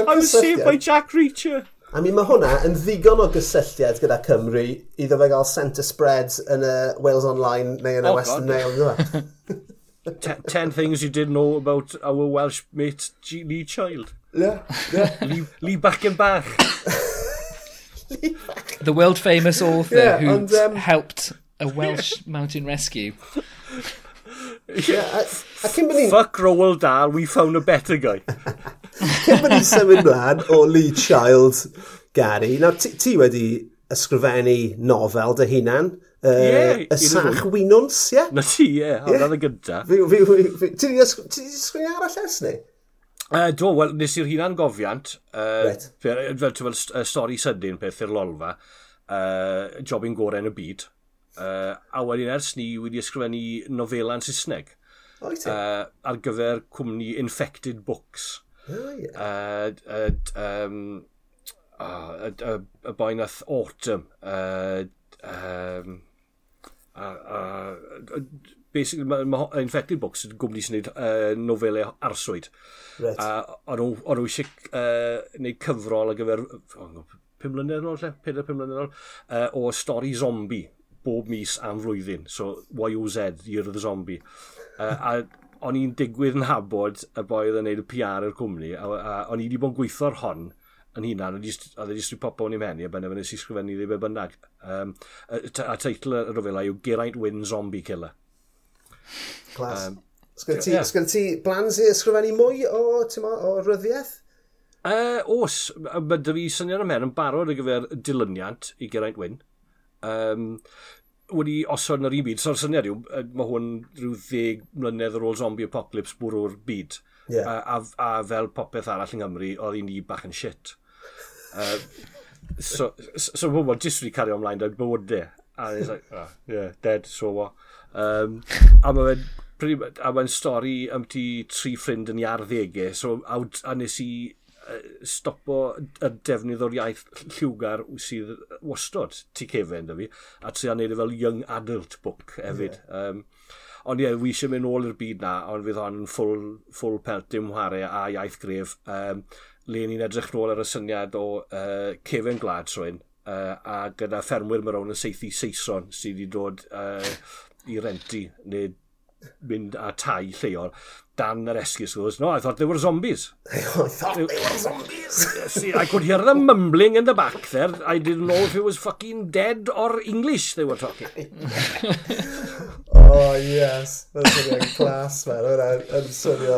I'm saved by Jack Reacher. I mean, mae hwnna yn ddigon o gysylltiad gyda Cymru iddo fe gael centre spread yn y Wales Online neu yn y oh, Western Mail. ten, ten things you didn't know about our Welsh mate G Lee Child. Yeah, yeah. Lee, Lee Back and Back. the world famous author yeah, who and, um... helped a Welsh mountain rescue yeah, a, a Cymru... Fuck Roald Dahl, we found a better guy. cyn bod ni'n symud mlaen o Lee Child, Gary. Nawr, ti, ti wedi ysgrifennu nofel dy hunan. Uh, yeah, y sach winwns, ie? Yeah? Na ti, ie. Yeah. Hwna'n yeah. y gynta. Ti wedi ysgrifennu arall ers ni? Uh, do, wel, nes i'r hunan gofiant, uh, right. fel, fel, fel stori sydyn peth i'r lolfa, uh, jobyn gorau yn y byd, Uh, a wedyn ers ni wedi ysgrifennu nofela'n Saesneg. Oes uh, ar gyfer cwmni Infected Books. Oh, yeah. uh, uh, um, uh, uh, y boi nath Autumn. Uh, um, uh, uh, basically, mae ma Infected Books yn gwmni sy'n gwneud uh, nofelau arswyd. Right. Uh, o'n nhw eisiau uh, gwneud cyfrol ar gyfer 5 mlynedd yn ôl, 4-5 mlynedd yn ôl, uh, o stori zombie bob mis am flwyddyn. So, YOZ, Year of the Zombie. Uh, a o'n i'n digwydd yn habod y boi oedd yn gwneud y PR i'r cwmni, a, a o'n i wedi bod yn gweithio'r hon yn hunan, a ddod e e i stwy popo o'n i'n menu, a benna fe nes i sgrifennu ddim yn bynnag. Um, a, a teitl y rofelau yw Geraint Wyn Zombie Killer. Clas. Um, Sgyn ti, yeah. sgyn ti blans i ysgrifennu mwy o, ma, o ryddiaeth? Uh, os, mae dy fi syniad am mer yn barod ar gyfer dilyniant i Geraint Wyn um, wedi osod yn yr un byd. So'r syniad yw, mae hwn rhyw ddeg mlynedd ar ôl zombie apocalypse bwrw'r byd. Yeah. A, a, a, fel popeth arall yng Nghymru, oedd un i bach yn shit. Uh, so, so so pobl jyst wedi cario ymlaen da'n bywydau. A it's like, oh, yeah, dead, so what? Um, a mae fe'n a mae'n stori am ti tri ffrind yn iarddegau, so a, a nes i stopo y defnydd o'r iaith lliwgar sydd wastod tu cefen da fi, a tri a wneud e fel young adult book hefyd. Yeah. Um, ond ie, yeah, wi eisiau mynd ôl i'r byd na, ond fydd hon yn full, full pelt dim whare a iaith gref. Um, le ni'n edrych nôl ar y syniad o uh, cefen glad rwy'n, uh, a gyda ffermwyr mae'r o'n yn seithi Saeson sydd wedi dod uh, i renti, neu mynd a tai lleol dan yr esgus was, no, I thought they were zombies. I thought they were zombies. See, I could hear them mumbling in the back there. I didn't know if it was fucking dead or English they were talking. oh, yes. Mae'n swnio'n clas, man. Mae'n swnio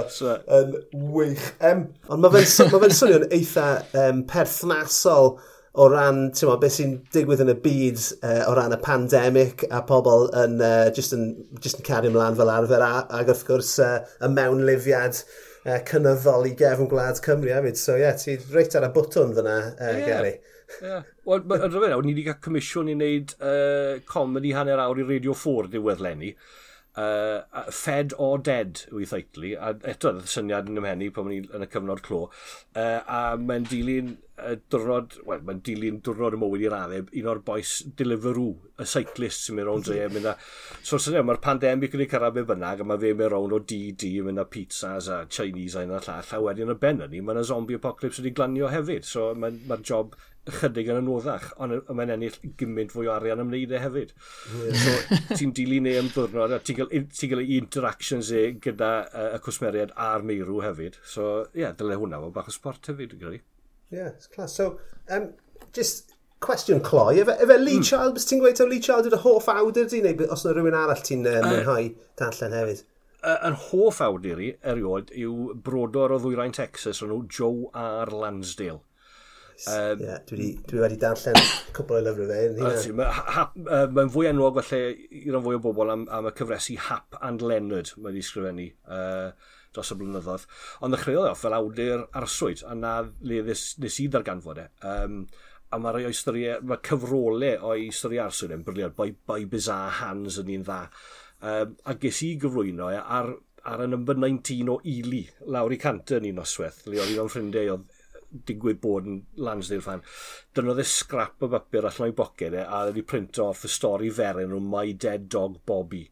yn wych. Um, ond mae fe'n ma fe swnio'n eitha um, perthnasol o ran tyma, beth sy'n digwydd yn y byd uh, o ran y pandemig a pobl yn, uh, just, yn, just yn cario ymlaen fel arfer a, ac wrth gwrs uh, y mewnlifiad uh, cynyddol i gefn gwlad Cymru hefyd. So ie, yeah, ti reit ar y bwtwn fyna, uh, yeah. Gary. Yeah. Wel, yn rhywbeth, nawr, ni wedi cael comisiwn i wneud uh, comedy hanner awr i Radio 4 diwedd lenni uh, Fed or Dead yw ei theitlu, a eto oedd syniad yn ymhenni pan ni yn y cyfnod clo, uh, a mae'n dilyn uh, dwrnod, wel, mae'n dilyn dwrnod y mywyd i'r addeb, un o'r boes Deliveroo, y cyclist sy'n mynd rown dre, mynd a, so syniad, mae'r pandemig yn ei cyrraedd be bynnag, a mae fe mynd rown o DD, mynd a pizzas a Chinese a un o'r llall, a wedyn y ben yn ni, mae'n y zombie apocalypse wedi glanio hefyd, so mae'r ma job ychydig yn anoddach, ond mae'n ennill gymaint fwy o arian ymwneud e hefyd. So, ti'n dilyn ei am ddwrnod, a ti'n cael, ti cael ei interactions e gyda uh, y cwsmeriad a'r meirw hefyd. So, ie, yeah, dyle hwnna fo bach o sport hefyd, gyda ni. Ie, yeah, clas. So, um, just cwestiwn cloi, efe, efe Lee mm. Child, bys ti'n gweud o Lee Child yw'r hoff awdur di, neu os yna rhywun arall ti'n uh, mwynhau darllen hefyd? yn hoff awdur i, erioed, yw brodor o ddwyrain Texas o'n nhw Joe R. Lansdale. Um, yeah, dwi, di, dwi wedi darllen cwbl o lyfrau fe. Mae'n ma fwy enwog felly i ran fwy o bobl am, am y cyfresu Hap and Leonard mae wedi sgrifennu uh, dros y blynyddoedd. Ond ddechreuodd e off fel awdur arswyd, a na le nes, nes i ddarganfod e. Um, a mae rhai o historiau, mae cyfrolau o'i stori arswyd yn briliant, boi, boi bizarre hands yn un dda. Um, a ges i gyflwyno e ar ar y number 19 o Ely, lawr i cant yn un noswaith, le oedd un o'n ffrindiau oedd digwydd bod yn Lansdale fan, dynodd e scrap o bapur allan o'i boced e, a wedi print off y stori feren o My Dead Dog Bobby.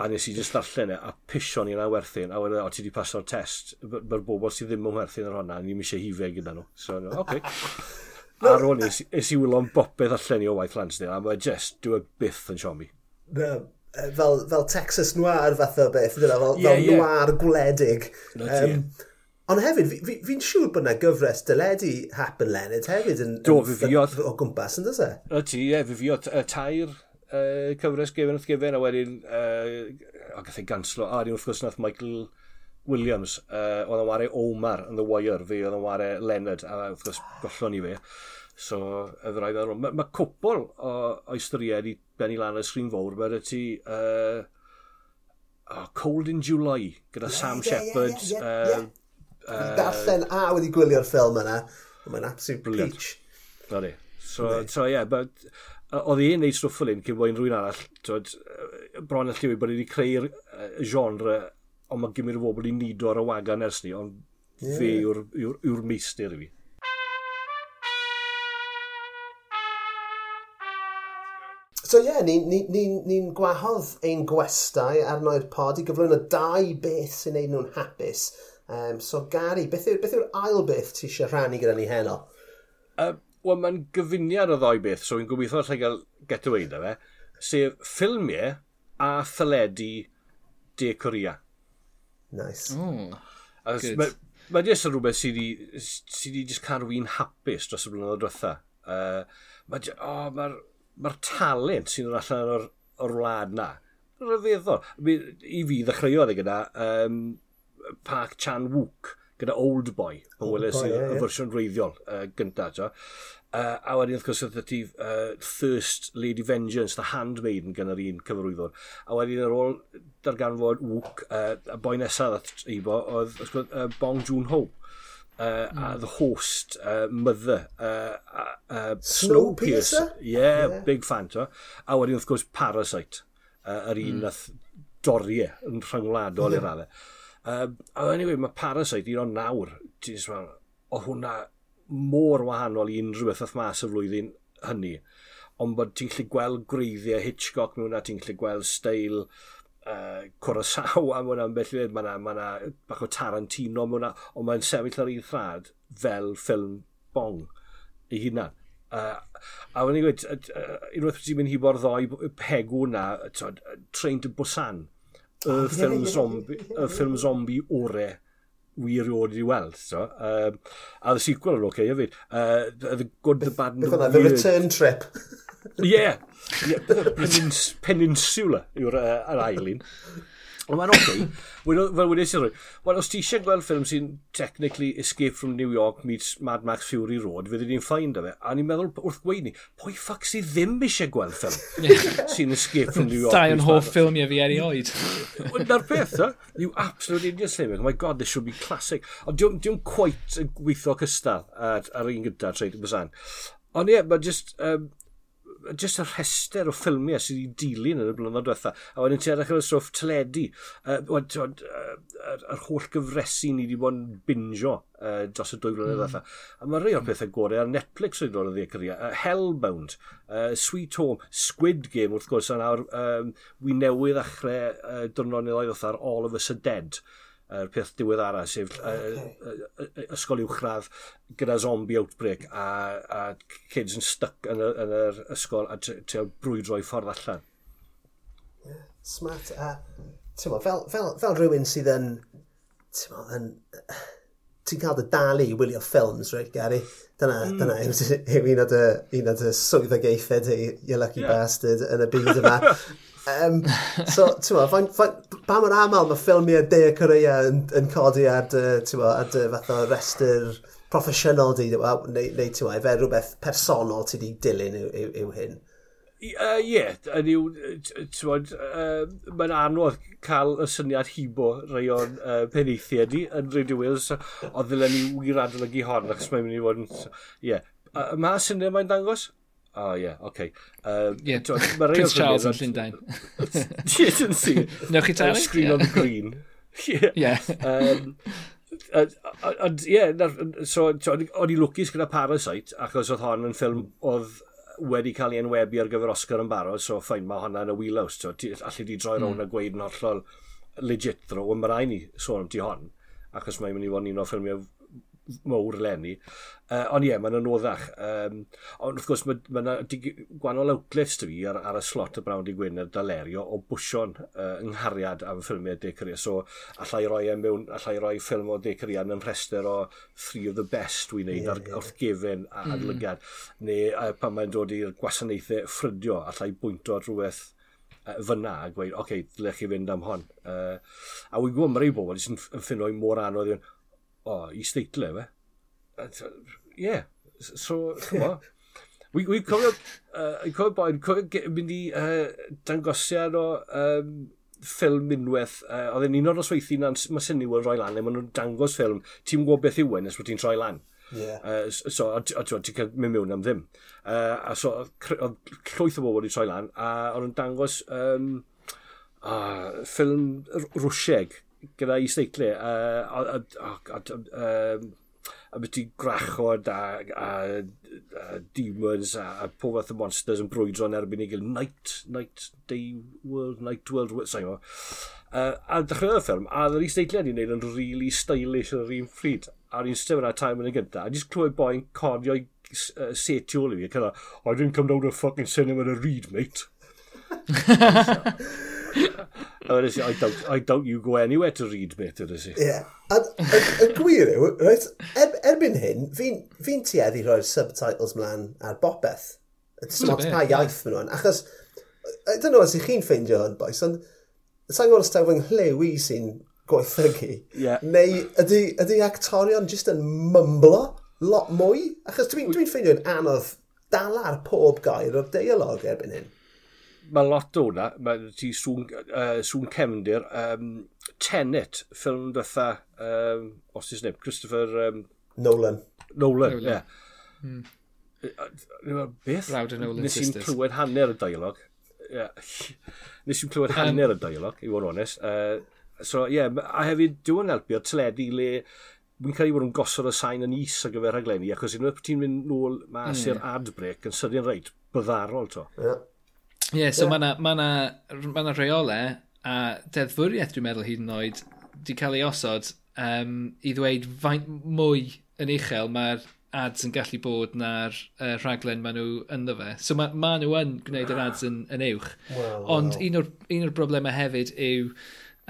A nes i just ddarllen e, a pisio ni yna awerthyn, a wedyn, o, ti wedi paso'r test, mae'r bobl sydd ddim yn werthu'n ar hwnna, ni'n eisiau hife gyda nhw. So, no, Okay. ar ôl ni, nes i wylon bopeth allan i o waith Lansdale, a mae just, dwi byth yn siomi. No, fel, fel Texas Noir fath o beth, dyna, fel, yeah, fel yeah. Noir gwledig. No, um, Ond hefyd, fi'n fi, fi, siŵr bod yna gyfres dyledu happen Leonard hefyd yn, Do, yn, fifiodd. o gwmpas, yn dyse? O ti, ie, fi fifiodd y tair uh, cyfres gyfer wrth gyfer, a wedyn, uh, a gath ei ganslo, a wrth gwrs nath Michael Williams, uh, oedd yn wario Omar yn The Wire, fi oedd yn wario Leonard, a wrth gwrs gollon ni fe. So, y ddraedd ar. Mae ma cwpl o, o ystyried i benni lan y sgrin fawr, mae ti uh, oh, Cold in July gyda yeah, Sam yeah, Shepard, yeah, yeah, yeah, yeah. Uh, Uh, darllen a wedi gwylio'r ffilm yna. Mae'n absolute brilliant. peach. Na ni. So, ie, so, yeah, but, oedd hi'n neud stwff fel un cyn bod rhywun arall, twyd, bron y lliwi bod wedi creu'r uh, genre, ond mae gymryd o bobl i nido ar y wagan ers ni, ond yeah. fe yw'r, yw, yw meistr i fi. So ie, yeah, ni'n ni, ni, ni, ni gwahodd ein gwestai arno'r pod i gyflwyno dau beth sy'n neud nhw'n hapus Um, so Gary, beth yw'r yw, yw ail beth ti eisiau rhannu gyda ni heno? Uh, Wel, mae'n gyfuniad o ddoi beth, so fi'n gobeithio allai gael get away da fe, sef ffilmiau a thyledu De Corea. Nice. Mm, Good. mae ma jyst yn rhywbeth sydd wedi sy jyst carwi'n hapus dros y blynyddoedd diwetha. Uh, Mae'r oh, ma ma talent sy'n dod allan o'r, or wlad na. Rhyfeddol. I fi ddechreuodd e gyda um, Park Chan-wook gyda Old Boy, o weles i y fersiwn reiddiol uh, gyntaf. Ja. Uh, a wedyn, wrth gwrs, oedd ti uh, Thirst, Lady Vengeance, The Handmaiden gan yr un cyfarwyddwr. A wedyn ar ôl darganfod Wook, uh, a boi nesaf i bo, oedd gwrs, uh, Bong Joon-ho. Uh, mm. a The Host, uh, Mother, uh, uh, Snowpiercer. Snowpiercer? Yeah, yeah, big fan. To. A wedyn, wrth gwrs, Parasite, uh, yr un mm. nath doriau yn rhyngwladol mm. i'r raddau. Um, anyway, mae Parasite un o'n nawr, ti'n fel, o hwnna mor wahanol i unrhyw beth oedd mas y flwyddyn hynny. Ond bod ti'n gallu gweld greiddiau Hitchcock mewn a ti'n gallu gweld steil uh, Kurosawa mewn am beth i Mae yna ma, na, bach o Tarantino mewn ond mae'n sefyll ar un thrad fel ffilm bong ei hunan. Uh, a wna'n i gweud, uh, unwaith ti'n mynd hi bo'r ddoi pegw na, tred, Train to Busan, y ffilm zombie, y ffilm zombie ore wir i wedi weld. So. Um, a the sequel yn oce, okay, hefyd. Uh, the Good, The Bad and The Weird. The Return Trip. Yeah. yeah. Penins, peninsula yw'r uh, ail un. Ond mae'n oce, fel wedi eisiau rhoi, wel os ti eisiau gweld ffilm sy'n technically Escape from New York meets Mad Max Fury Road, fydd ni'n ffain da fe, a ni'n meddwl wrth gweud ni, pwy ffac sydd ddim eisiau gweld ffilm sy'n Escape from New York Dau o'n hoff ffilmio fi erioed. Na'r peth, da, you absolutely idiot slaving, oh my god, this should be classic. Ond diw'n diw quite yn gweithio cystal ar, ar un gyda, treid y bysan. Ond ie, yeah, mae just, um, just y rhestr o ffilmiau sydd wedi dilyn yn y blynyddoedd diwetha. A wedyn ti edrych ar y stwff teledu, yr uh, yr uh, holl gyfresu ni wedi bod yn binjo uh, dros y dwy flynedd mm. diwetha. A mae rhai o'r pethau gorau ar Netflix wedi dod yn ddiacria. Uh, Hellbound, uh, Sweet Home, Squid Game wrth gwrs, a nawr um, wi newydd achre uh, dyrnod neu ddau ar All of Us Are Dead er, peth diweddara, sef okay. ysgol uwchradd gyda zombie outbreak a, a kids yn stuck yn, y, yn yr ysgol a ti'n brwydro i ffordd allan. Yeah, smart. A, mo, fel, fel, fel rhywun sydd yn, mo, yn ti'n cael dy dalu i wylio ffilms, right, Gary? Dyna, mm. dyna yw un o dy, un o dy swyddog eithaf, y lucky yeah. bastard, yn y byd yma. Um, so, ti'n ma, pa mor aml mae ffilmiau De Corea yn, yn codi ar dy, ti'n ma, ar dy fath o restr proffesiynol di, neu, neu ti'n ma, efe rhywbeth personol ti di dilyn yw, yw, yw hyn? Ie, uh, yeah, yn yw, ti'n uh, mae'n anodd cael y syniad hibo rai o'n uh, penithiau yn Radio Wales, o ddylen ni wir adolygu hon, achos mae'n mynd i fod yn, ie. Yeah. Uh, mae syniad mae'n dangos? O, oh, ie, yeah, oce. Okay. Um, yeah. Prince Charles yn Llundain. Shit yn si. Newch chi talu? Screen yeah. on the green. yeah. yeah. um, Ond, ie, so, o'n i lwcus gyda Parasite, achos oedd hon yn ffilm oedd wedi cael ei enwebu ar gyfer Oscar yn barod, so ffain, mae hwnna yn y wheelhouse. So, allu di droi rown mm. a gweud yn hollol legit ddro, ond mae rai ni sôn am ti hon, achos mae'n mynd i fod yn un o ffilmiau mowr lenni. Uh, ond ie, yeah, mae'n anoddach. Um, ond wrth gwrs, mae yna gwahanol outliffs dy fi ar, ar, y slot y brawn di Gwynedd Dalerio o bwysio'n uh, ynghariad am ffilmiau De Cria. So, allai roi, e mewn, allai roi ffilm o De Cria yn rhestr o three of the best dwi'n neud yeah, ar, yeah. wrth gefn a mm-hmm. mm. adlygiad. Neu uh, pan mae'n dod i'r gwasanaethau ffrydio, allai bwynto rhywbeth fyna a gweud, oce, okay, dylech chi fynd am hon. Uh, a wy'n gwybod, mae rei bobl sy'n ffynnoi mor anodd i oh, is-teitlau, fe. Ie, so, chymo. Wi, cofio, uh, cofio boen, cofio mynd i uh, dangosiad o um, ffilm unwaith, uh, oedd yn un o'r osweithi na'n mae syniw yn rhoi lan, e, maen nhw'n dangos ffilm, ti'n gwybod beth yw yn nes bod ti'n rhoi lan. Yeah. Uh, so, a ti'n cael mynd mewn am ddim. Uh, a so, oedd llwyth o bobl wedi troi lan, a oedd yn dangos um, uh, ffilm Rwsieg, gyda i seiclu. Uh, um, a beth i grachod a, a, a demons a, a pob fath o monsters yn brwydro yn erbyn i gael Night, Night, Day World, Night World, sa'n yma. Uh, a dechrau'r ffilm, a ddyn ni steidliad i'n neud yn really stylish ar yr un ffrid. A ni'n stem yna time yn y gyntaf. A jyst clywed boi'n cordio i uh, seti ôl i fi. Cynna, I didn't come down to fucking cinema to read, mate. I don't, I don't you go anywhere to read bit, wedi si. Ie. Y gwir yw, right, er, erbyn hyn, fi'n fi tueddu rhoi'r subtitles mlaen ar bopeth. Dwi'n meddwl pa iaith maen nhw'n, achos, I don't know os ych chi'n ffeindio hwn, boys, ond sa'n gwybod os da fy i sy'n gweithygu, yeah. neu ydy, ydy actorion jyst yn mymblo lot mwy? Achos dwi'n dwi ffeindio'n anodd dala'r pob gair o'r deialog erbyn hyn mae lot o hwnna, mae ti sŵn, uh, sŵn cefndir, um, Tenet, ffilm dwetha, um, os ys neb, Christopher... Um, Nolan. Nolan, ie. Yeah. Mm. Beth? Rawd yn Nolan Nes i'n clywed hanner y dialog. Yeah. Nes i'n clywed hanner y dialog, i fod yn onest. Uh, so, ie, yeah, a hefyd, dwi'n helpu helpu'r teledu le wy'n ei bod yn gosod y sain yn is ar gyfer rhaglenni, achos unwaith ti'n mynd nôl mas mm. i'r ad break yn sydyn reit, byddarol to. Yeah. Ie, yeah, so yeah. mae yna ma na, ma reolau a deddfwriaeth dwi'n meddwl hyd yn oed di cael ei osod um, i ddweud faint mwy yn uchel mae'r ads yn gallu bod na'r uh, rhaglen maen nhw ynddo fe. So mae ma nhw yn gwneud yr ads yn, yn uwch. Well, Ond well. un o'r, un o'r broblemau hefyd yw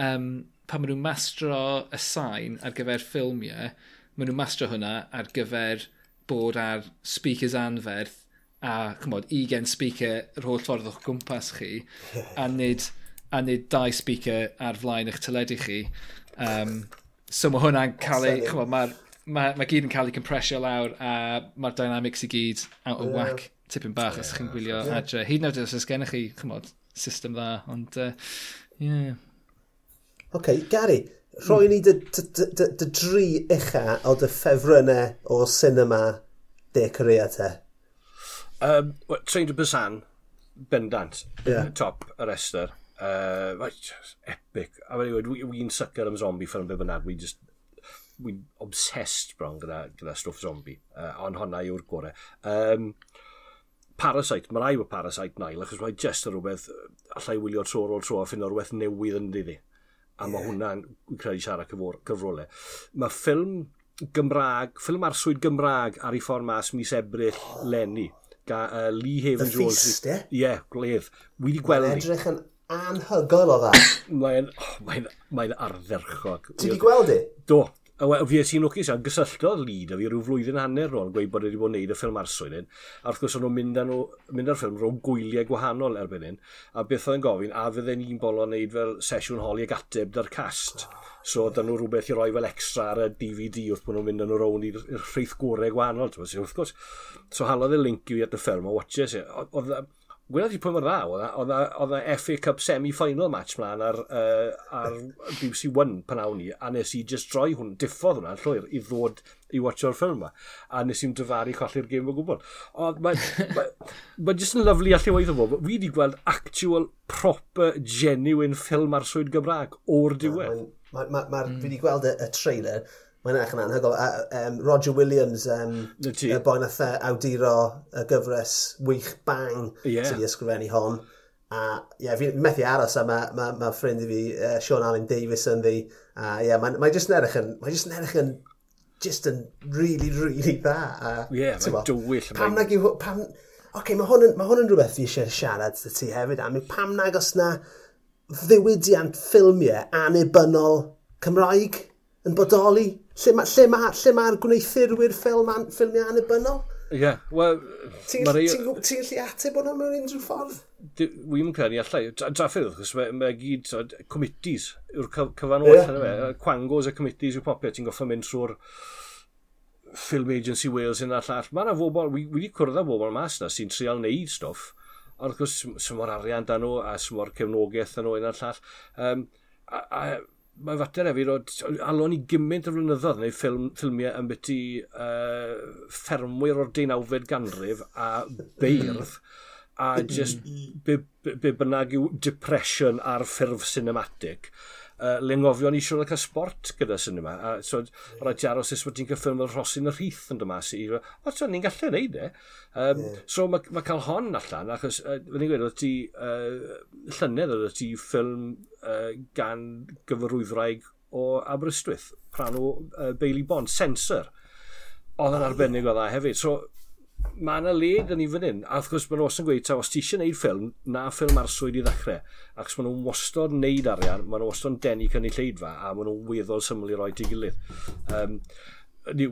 um, pan maen nhw'n mastro y sain ar gyfer ffilmiau, maen nhw'n mastro hwnna ar gyfer bod ar speakers anferth a chymod, 20 speaker yr holl ffordd o'ch gwmpas chi a nid, a nid dau speaker ar flaen eich teledu chi. Um, so mae hwnna'n cael ei, chymod, mae'r ma mae gyd yn cael ei compresio lawr a mae'r dynamics i gyd out of yeah. whack tipyn bach yeah. os chi'n gwylio yeah. adre. Hyd yn oed os gennych chi, chymod, system dda, ond, uh, yeah. OK, Gary, rhoi hmm. ni dy, dy, dy, dy dri ucha o dy ffefrynnau o cinema de Corea te. Um, Train to Busan, bendant, yeah. top y rester. Uh, right, epic. A wedi gweud, wy'n sucker am zombie ffilm be bynnag, we just wy'n obsessed bron gyda, gyda stwff zombie, uh, ond honna yw'r gore. Um, Parasite, mae rai o Parasite nail, achos mae just yn rhywbeth, allai wylio tro ar ôl tro a ffynd o'r rhywbeth newydd yn dyddi. A mae yeah. hwnna'n, wy'n credu, siarad cyfrolau. Mae ffilm Gymraeg, ffilm arswyd Gymraeg ar ei ffordd mas mis Ebrill oh ga, uh, Lee Haven The Jones. Feast, eh? ie? Ie, yeah, gledd. Wi wedi gweld... Mae'n edrych yn anhygoel o dda. mae'n oh, mae mae ardderchog. Ti wedi gweld i? Do, A we, fi esi'n lwcus iawn, gysylltodd lyd a fi rhyw flwyddyn hanner rôl gweud bod wedi bod yn neud y ffilm arswyd hyn. A wrth gwrs o'n nhw'n mynd, mynd ar ffilm rhwng gwyliau gwahanol erbyn hyn. A beth oedd yn gofyn, a fydden ni'n bolo o'n neud fel sesiwn holi ag ateb da'r cast. So oedd nhw rhywbeth i roi fel extra ar y DVD wrth bod nhw'n mynd yn nhw rownd i'r rheith gorau gwahanol. so, Wrth gwrs, so halodd y link i at y ffilm a watches e. it. Oedd Gwylod i pwy mor dda, oedd y FA Cup semi-final match mlaen ar, uh, ar BBC One pan awn ni, a nes i just droi hwn, diffodd hwnna'n llwyr i ddod i watcho'r ffilm yma, a nes i'n dyfaru colli'r gêm o gwbl. Ond mae'n ma, ma just yn lyflu allu weithio fo, fi wedi gweld actual, proper, genuine ffilm ar swyd Gymraeg o'r diwedd. Mae'r ma, ma, ma, ma mm. fi wedi gweld y, y trailer, Mae'n eich yn anhygol. A, Um, Roger Williams, um, y boi nath awduro y gyfres wych bang yeah. sydd wedi ysgrifennu hon. A ie, yeah, fi'n methu aros a mae ma, ma ffrind i fi, uh, Sean Allen Davis yn ddi. A ie, yeah, mae'n mae jyst yn erich yn, mae jyst yn erich yn, just yn really, really dda. Ie, yeah, mae'n dywyll. Pam nag yw, pam, oce, okay, mae hwn, ma hwn yn rhywbeth fi eisiau siarad sy ti hefyd am. Pam nag os na ddiwydiant ffilmiau anibynnol Cymraeg yn bodoli? Lle mae'r lle ma, lle ma gwneithurwyr ffilm an, ffilmiau annibynnol? Ie, yeah, wel... Ti'n ti, ti, ti gallu ateb hwnna mewn unrhyw ffordd? Wy'n credu allai. Draffydd, wrth mae, mae gyd so, committees yw'r cyfanwaith yeah. yna. Quangos a committees yw popeth. Ti'n goffa mynd trwy'r Film Agency Wales yn all all. Mae yna bobl, wi wedi cwrdd â bobl mas yna sy'n trial neud stwff, ond wrth gwrs, sy'n mor arian dan nhw a sy'n mor cefnogaeth dan nhw yn all all. Um, a, a mae fater efi rod, alon i gymaint o flynyddoedd neu ffilm, ffilmiau yn byty uh, ffermwyr o'r deunawfed ganrif a beirdd a mm-hmm. just be, be, be bynnag yw depression ar ffurf cinematic uh, le ngofio ni siwr ac y sport gyda sy'n yma. A, so, rhaid ti aros esbyd ti'n cyffilm fel Rosyn y rhith yn dyma si. O, so, ni'n gallu neud e. Um, yeah. So, mae ma cael hon allan, achos, uh, fyddwn i'n gweud, oedd ti, uh, llynedd oedd ti ffilm uh, gan gyfarwyddwraig o Aberystwyth, pran o uh, Bailey Bond, Sensor. Oedd yn arbennig o dda e hefyd. So, mae yna le dyn ni fan hyn, a wrth gwrs maen nhw osyn gweud, ta, os ti eisiau gwneud ffilm, na ffilm arswyd i ddechrau, ac maen nhw'n wastod wneud arian, maen nhw wastod denu cynnig lleidfa, a maen nhw'n weddol syml i roi ti gilydd. Um, ni,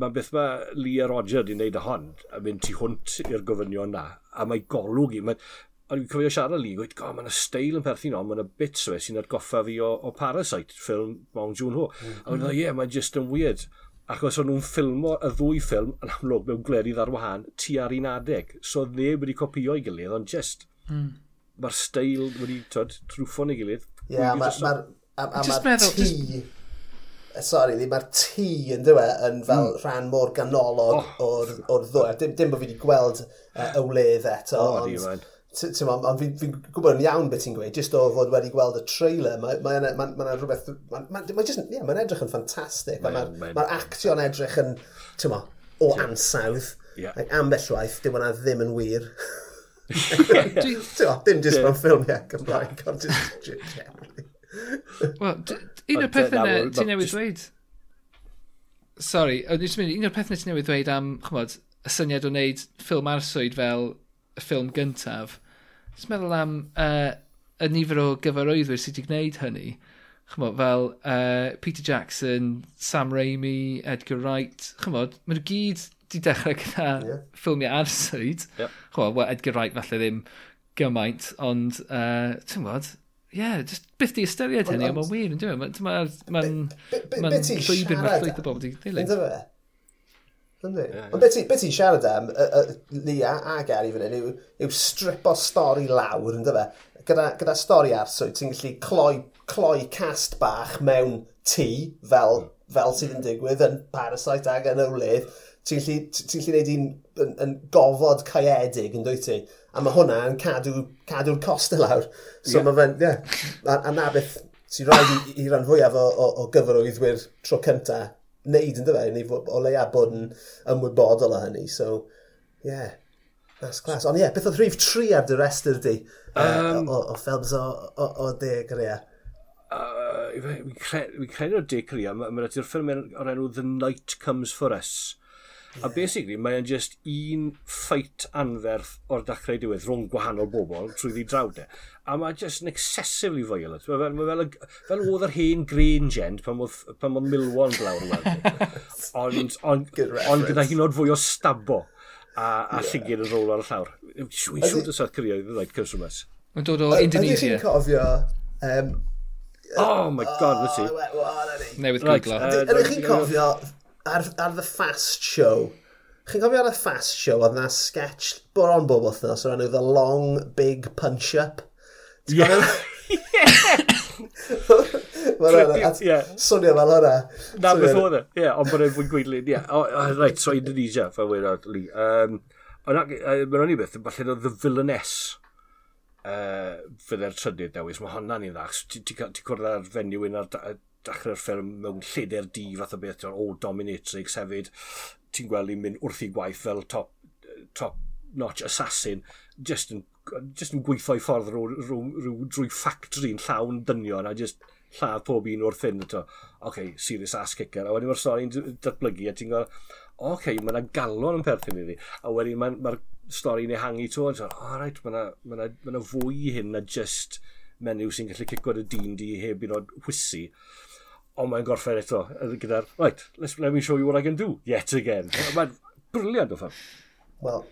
mae beth mae Lee a Roger wedi wneud y hon, a mynd tu hwnt i'r gofynion na, a mae golwg i, mae, ond fi'n cofio siarad Lee, gweud, go, mae yna steil yn perthyn o, mae yna bits fe sy'n atgoffa fi o, o Parasite, ffilm Bong Joon-ho. Mm -hmm. A wedi, ie, yeah, mae'n just yn weird. Achos o'n nhw'n ffilmo y ddwy ffilm yn amlwg mewn glerydd ar wahân tu ar un adeg. So neb wedi copio i gilydd, ond just... Mm. Mae'r steil wedi tod, trwffo'n i gilydd. Ie, yeah, mae'r ma, ma, ma, ma, ma tŷ... Just... Sorry, mae'r tŷ yn dywe yn fel mm. rhan mor ganolog oh. o'r, or ddwy. Dim, dim bod fi wedi gweld uh, y wledd eto, oh, ond... Ti'n ond fi'n fi gwybod yn iawn beth ti'n gweud, jyst o fod wedi gweld y trailer, mae ma, ma, ma, ma rhywbeth, mae'n ma, ma just, yeah, ma edrych yn ffantastig, mae'r ma, ma actio'n edrych yn, ti'n ma, o ansawdd, yeah. like, ambell waith, dim ond ddim yn wir. ti'n ma, Dim jyst mewn ffilm, ie, Cymraeg, ond jyst generally. Wel, un o'r pethau yna ti newydd dweud... Sorry, un o'r pethau yna ti newydd dweud am, chymod, y syniad o wneud ffilm arswyd fel y ffilm gyntaf, Just meddwl am uh, y nifer o gyfarwyddwyr sydd wedi gwneud hynny. Chymod, fel uh, Peter Jackson, Sam Raimi, Edgar Wright. Chymod, maen nhw gyd wedi dechrau gyda yeah. ffilmiau arswyd. Yep. Chymod, well, Edgar Wright falle ddim gymaint, ond, uh, ti'n gwybod, ie, yeah, just byth di ystyried hynny, ond mae'n wir, yn dwi'n meddwl, mae'n... Mae'n llwybr, mae'n llwybr bobl wedi ddilyn. Yndi. Yeah, Ond beth ti'n siarad am, uh, uh, Lia a Gary fan hyn, yw, yw strip o stori lawr, ynddo fe? Gyda, gyda stori arswyd, ti'n gallu cloi, cloi cast bach mewn tŷ, fel, fel sydd yn digwydd yn Parasite ag yn ywlydd. Ti'n gallu, ti gallu neud un yn, yn gofod caedig, yn dwyt ti? A mae hwnna yn cadw'r cadw cost e lawr. So yeah. mae fe'n, ie, yeah, a, a na beth sy'n rhaid i, i ran fwyaf o, o, o gyfrwyddwyr tro cyntaf wneud yn dyfa, ni o leia bod yn ymwybodol o hynny. So, ie, yeah, that's class. Ond ie, yeah, beth oedd rhif tri ar dy restr di um, o, o, ffilms o, o, o De Grea? Uh, Fi'n credu o De Grea, mae'n rhaid i'r ffilm o'r enw The Night Comes For Us. A basically, mae'n just un ffeit anferth o'r dachrau diwedd rhwng gwahanol bobl trwy ddi draw de. A mae just yn excessively violent. Mae fel, mae fel, fel oedd yr hen green gent pan oedd, pan oedd Milwon blawr yn weld. Ond, ond, ond gyda hyn oed fwy o stabo a, a yeah. yn rôl ar y llawr. Dwi'n siŵr dy South Korea, ddweud like, cyswmes. Mae'n dod o Indonesia. Ydy'n cofio um, Oh my god, wyt ti? Oh, Newydd gwiglo. Uh, ydych chi'n uh, cofio ar, ar The Fast Show. Chi'n cofio ar The Fast Show, oedd na sketch bron bob wythnos o'r enw The Long Big Punch-Up? Yeah. Swnio fel hwnna. Na, beth oedd e. Ie, ond bod e'n fwy gwydlyd, ie. Reit, so Indonesia, fel weir ar li. Um, Mae'n o'n i beth, falle oedd The Villainess uh, fydde'r trydydd dewis. Mae hwnna'n i ddach. Ti'n cwrdd ar fenyw un ar dechrau'r ffilm mewn lleder di fath o beth o Dominatrix hefyd ti'n gweld i'n mynd wrth i gwaith fel top, top notch assassin just yn, just yn gweithio i ffordd rhyw, rhyw, rhyw, drwy ffactori'n llawn dynion a just lladd pob un wrth hyn. Oce, okay, serious ass kicker. A wedyn mae'r stori'n datblygu a ti'n gweld, oce, okay, mae yna galon yn perthyn iddi. A wedyn mae'r ma stori'n ehangu to. A ti'n gweld, o reit, mae yna ma ma fwy hyn na just menyw sy'n gallu cico dy dyn di heb un o'r whisi ond mae'n gorffen eto, gyda'r, right, let's, let me show you what I can do, yet again. Mae'n briliant o ffam. Wel,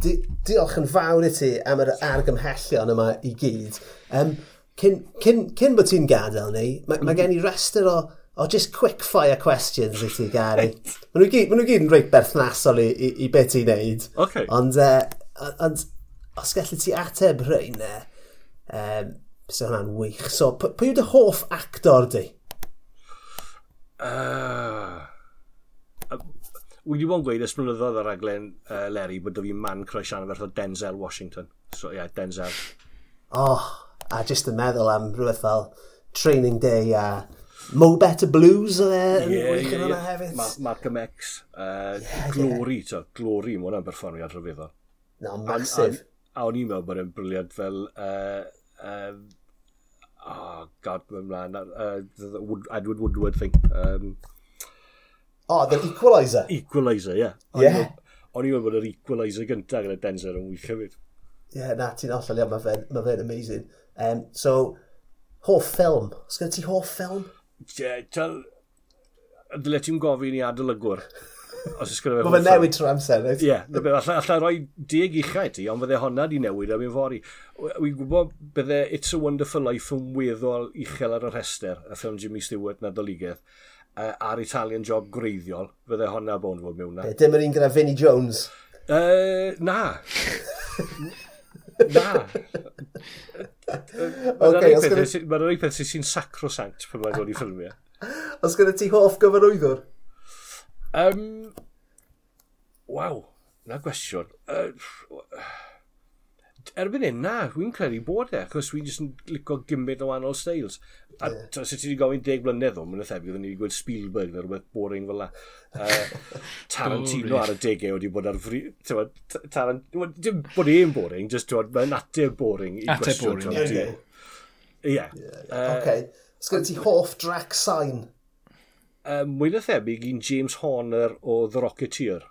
di, diolch yn fawr i ti am yr argymhellion yma i gyd. Um, cyn, cyn, cyn bod ti'n gadael ni, mae ma gen i rester o, o just quick fire questions i ti, Gary. Mae nhw gyd, ma gyd yn reit berthnasol i, i, i beth ti'n neud. Okay. Ond, uh, ond os gallu ti ateb rhain, um, so hwnna'n wych. So, pwy yw dy hoff actor di? Ah. Uh, wedi bod yn gweud ysbrynyddoedd ar aglen uh, Leri bod fi man croesian ferth o Denzel Washington. So ie, yeah, Denzel. Oh, a just yn meddwl am rhywbeth fel Training Day a uh, Mo Better Blues o dde yn yeah, wych yn yeah, hefyd. Ma Malcolm X, uh, yeah, Glory, yeah. to, Glory, mae hwnna'n berfformiad rhyfeddol. No, massive. A, a, a o'n i'n meddwl bod e'n briliant fel uh, uh, um, oh god, mae'n mlaen, uh, the Wood, Edward Woodward thing. Um, oh, the Equaliser? Equaliser, ie. Yeah. Yeah. O'n i'n meddwl bod yr Equaliser gyntaf gyda Denzer yn wych hefyd. Ie, yeah, na, ti'n allan iawn, mae fe'n ma fe amazing. Um, so, hoff ffilm. Os gyda ti hoff film? Ie, yeah, dyle ti'n gofyn i adolygwr. Os ys gyda fe... Mae fe newid trwy amser. Ie, yeah, allai, allai roi deg uchau ti, ond fydde honna di newid am un fori. Wy'n gwybod bydde It's a Wonderful Life yn weddol uchel ar y rhestr, y ffilm Jimmy Stewart na doligedd, uh, a'r Italian job greiddiol, fydde honna bo'n fod mewn na. Be, dim yr un gyda Vinnie Jones? Uh, na. Na. Mae'n rhaid peth sy'n sacrosanct pan mae'n dod i ffilmiau. Os gyda ti hoff gyfarwyddwr? Um, Waw, na gwestiwn. Uh, erbyn hyn, na, dwi'n credu bod e, achos dwi'n jyst yn licio gymryd o wahanol styles. A yeah. ta, sut ti wedi gofyn deg blynedd o, mae'n thebyg, oedden ni wedi gweld Spielberg neu rhywbeth boring fel la. Uh, Tarantino ar y degau wedi bod ar fri... Tarantino, dim bod e'n boring, just twod, mae'n ateb boring i gwestiwn. Ateb boring, ie. Ie. Oce. Os gyda ti hoff drac sain? um, mwy na thebyg i'n James Horner o The Rocketeer.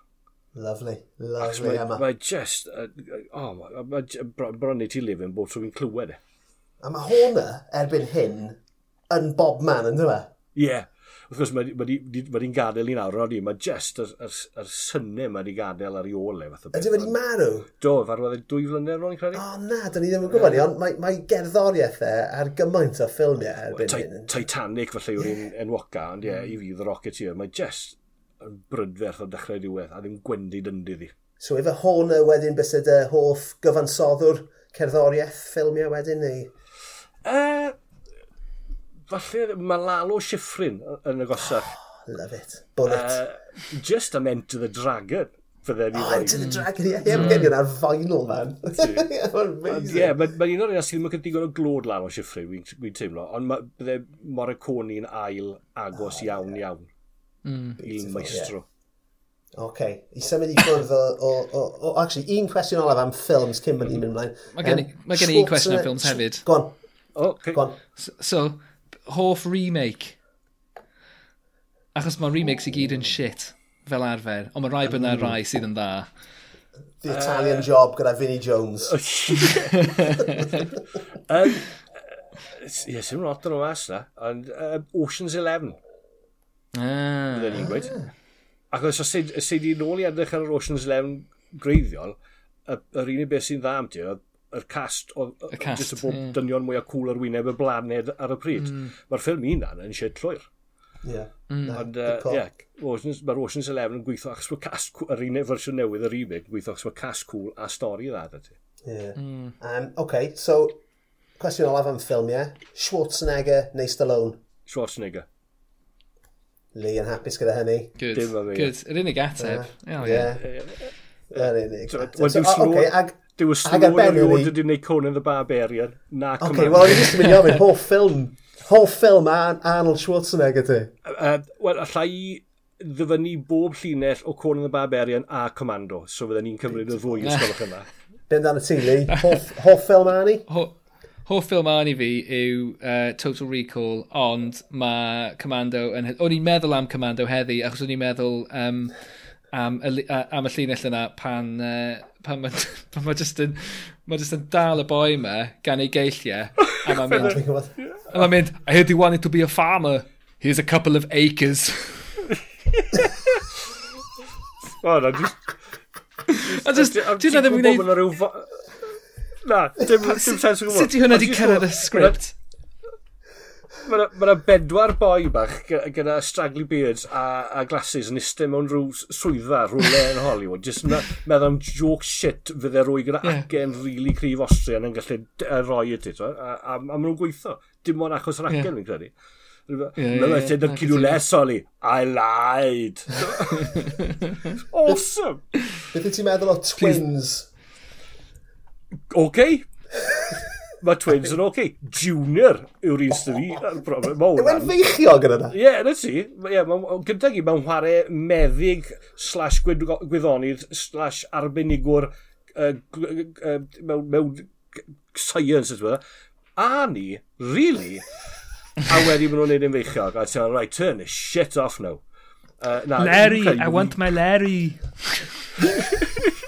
Lovely, lovely Emma. Mae just, uh, oh, mae ma, bron i ti lifin bob tro fi'n clywed. E. A mae Horner erbyn hyn yn Bob Man, yn dweud? Ie, yeah, wrth gwrs mae wedi'n gadael i nawr, roeddi, mae just yr, yr, yr synnau mae wedi gadael ar ei ole. Ydy wedi marw? Do, farwodd e dwy flynedd ro'n i'n credu. O na, da ni ddim yn gwybod, ond mae, mae gerddoriaeth e ar gymaint o ffilmiau erbyn hyn. Titanic falle yw'r un enwoca, ond ie, i fi The Rocketeer, mae just yn brydferth o dechrau diwedd, a ddim gwendi dyndydd i. So efo hwn wedyn bys y hoff gyfansoddwr cerddoriaeth ffilmiau wedyn, neu? Uh, falle mae Lalo Schifrin yn y gosach. Oh, love it. Bullet. Uh, just am Enter the Dragon. Fydde ni oh, Enter the mm. Dragon, ie. Ie, mae gen i'n ar vinyl, man. Ie, mae'n un o'r un sydd ddim yn digon o glod Lalo Schifrin, wy'n teimlo. Ond bydde Morricone yn ail agos oh, iawn yeah. iawn. Mm. Un maestro. Yeah. OK. I symud i ffwrdd o... o, o, o actually, un cwestiwn olaf am ffilms cyn bod ni'n mynd ymlaen. Mae gen i un cwestiwn am uh, ffilms hefyd. Go on. Oh, okay. Go on. So, hoff remake. Achos mae remakes i gyd yn oh. shit, fel arfer. Ond mae rai bydd yna mm. rai sydd yn dda. The Italian uh, job gyda Vinnie Jones. Oh, um, Ie, yes, sy'n lot yn oes na. Ond uh, um, Ocean's Eleven. Ah. Byddwn ni'n gweud. Ac os oes i nôl i edrych ar yr Ocean's Eleven greiddiol, yr unig beth sy'n dda am ti yr cast o, y cast, jyst y bob yeah. dynion mwy o cool ar wyneb y blaned ar y pryd. Mm. Mae'r ffilm un an yn eisiau llwyr. Yeah. Mm. Ond, uh, yeah, mae'r Ocean's Eleven yn gweithio achos mae cast, cool, yr un fersiwn newydd, yr remake, gweithio achos mae cast cool a stori dda da ti. Yeah. Mm. Um, OK, so, cwestiwn olaf am ffilmiau. Yeah? Schwarzenegger neu Stallone? Schwarzenegger. Lee yn hapus gyda hynny. Good. Good. Yr unig ateb. Yr unig ateb. Yr. Yr unig ateb. Yr unig ateb. Dyw y snŵr erioed wedi wneud Conan the Barbarian. Na, Oce, okay, wel, dwi'n mynd i ofyn, hoff ffilm, hoff ffilm Arnold Schwarzenegger ti? Uh, Wel, allai ddyfynu bob llinell o Conan the Barbarian a Commando, so fydden ni'n cymryd y ddwy yn sgolwch yma. Byn dan y ti, Lee. Hoff, hoff ffilm Arnie? Ho, hoff ffilm Arni fi yw uh, Total Recall, ond mae Commando... Yn, o'n i'n meddwl am Commando heddi, achos o'n i'n meddwl um, am, am, y, am y llinell yna pan... Uh, pan mae pan ma just yn, ma just yn dal y boi yma gan ei geilliau. A mae'n mynd, a mae'n mynd, I heard you wanted to be a farmer. Here's a couple of acres. o, na, just... A just, ti'n ddim yn gwneud... Na, dim sens o gwybod. Sut i hwnna di cyrraedd y sgript? Mae yna bedwar boi bach gyda straggly beards a, a glasses yn istedd mewn rhyw swyddfa rhywle yn Hollywood. Just Jyst meddwl am joke shit fydde rwy gyda yeah. acen rili really cryf Austrian yn gallu roi i ti. A, a, a maen nhw'n gweithio. Dim ond achos yr acen yeah. fi'n credu. Yeah, yeah, yeah, said, yeah, you less, Oli. I lied. awesome! Beth ti'n meddwl o twins? Oce, okay, mae twins yn oci. Okay. Junior yw'r un sydd ni yn broblem mawr. e'n feichio gyda na? Ie, yeah, na ti. Yeah, gyda gi, mae'n chwarae meddig slash gwyddonydd slash arbenigwr uh, uh, mewn, mewn science, ydw i. A ni, really, a wedi maen nhw'n neud yn feichiog. A ti'n right, turn this shit off now. Uh, na, Larry, I want my Larry.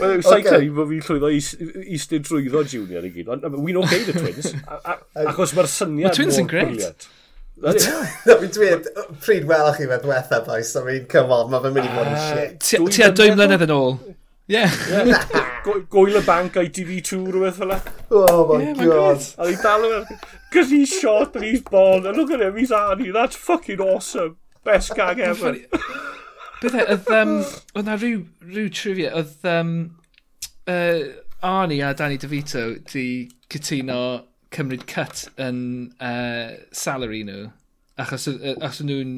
Wel, sa'i credu bod fi'n llwyddo eistedd drwyddo Junior i gyd. Ond wy'n o'r okay, the Twins, achos mae'r syniad mor Twins yn gret. Dwi'n dweud, pryd welwch chi fe dwetha, boys, I mean, come on, mae fe'n mynd i bod yn ah, shit. Ti a dwy mlynedd yn ôl. Ie. Gwyl y banc a'i TV2 rhywbeth fel e. Oh my yeah, god. A ni dal yma, cos he's shot and he's bald, and look at him, he's Arnie, that's fucking awesome. Best gag ever. Bydde, oedd, um, oedd na rhyw, rhyw trivia, oedd um, uh, Arnie a Danny DeVito di cytuno cymryd cut yn uh, salary nhw. Achos, uh, achos nhw'n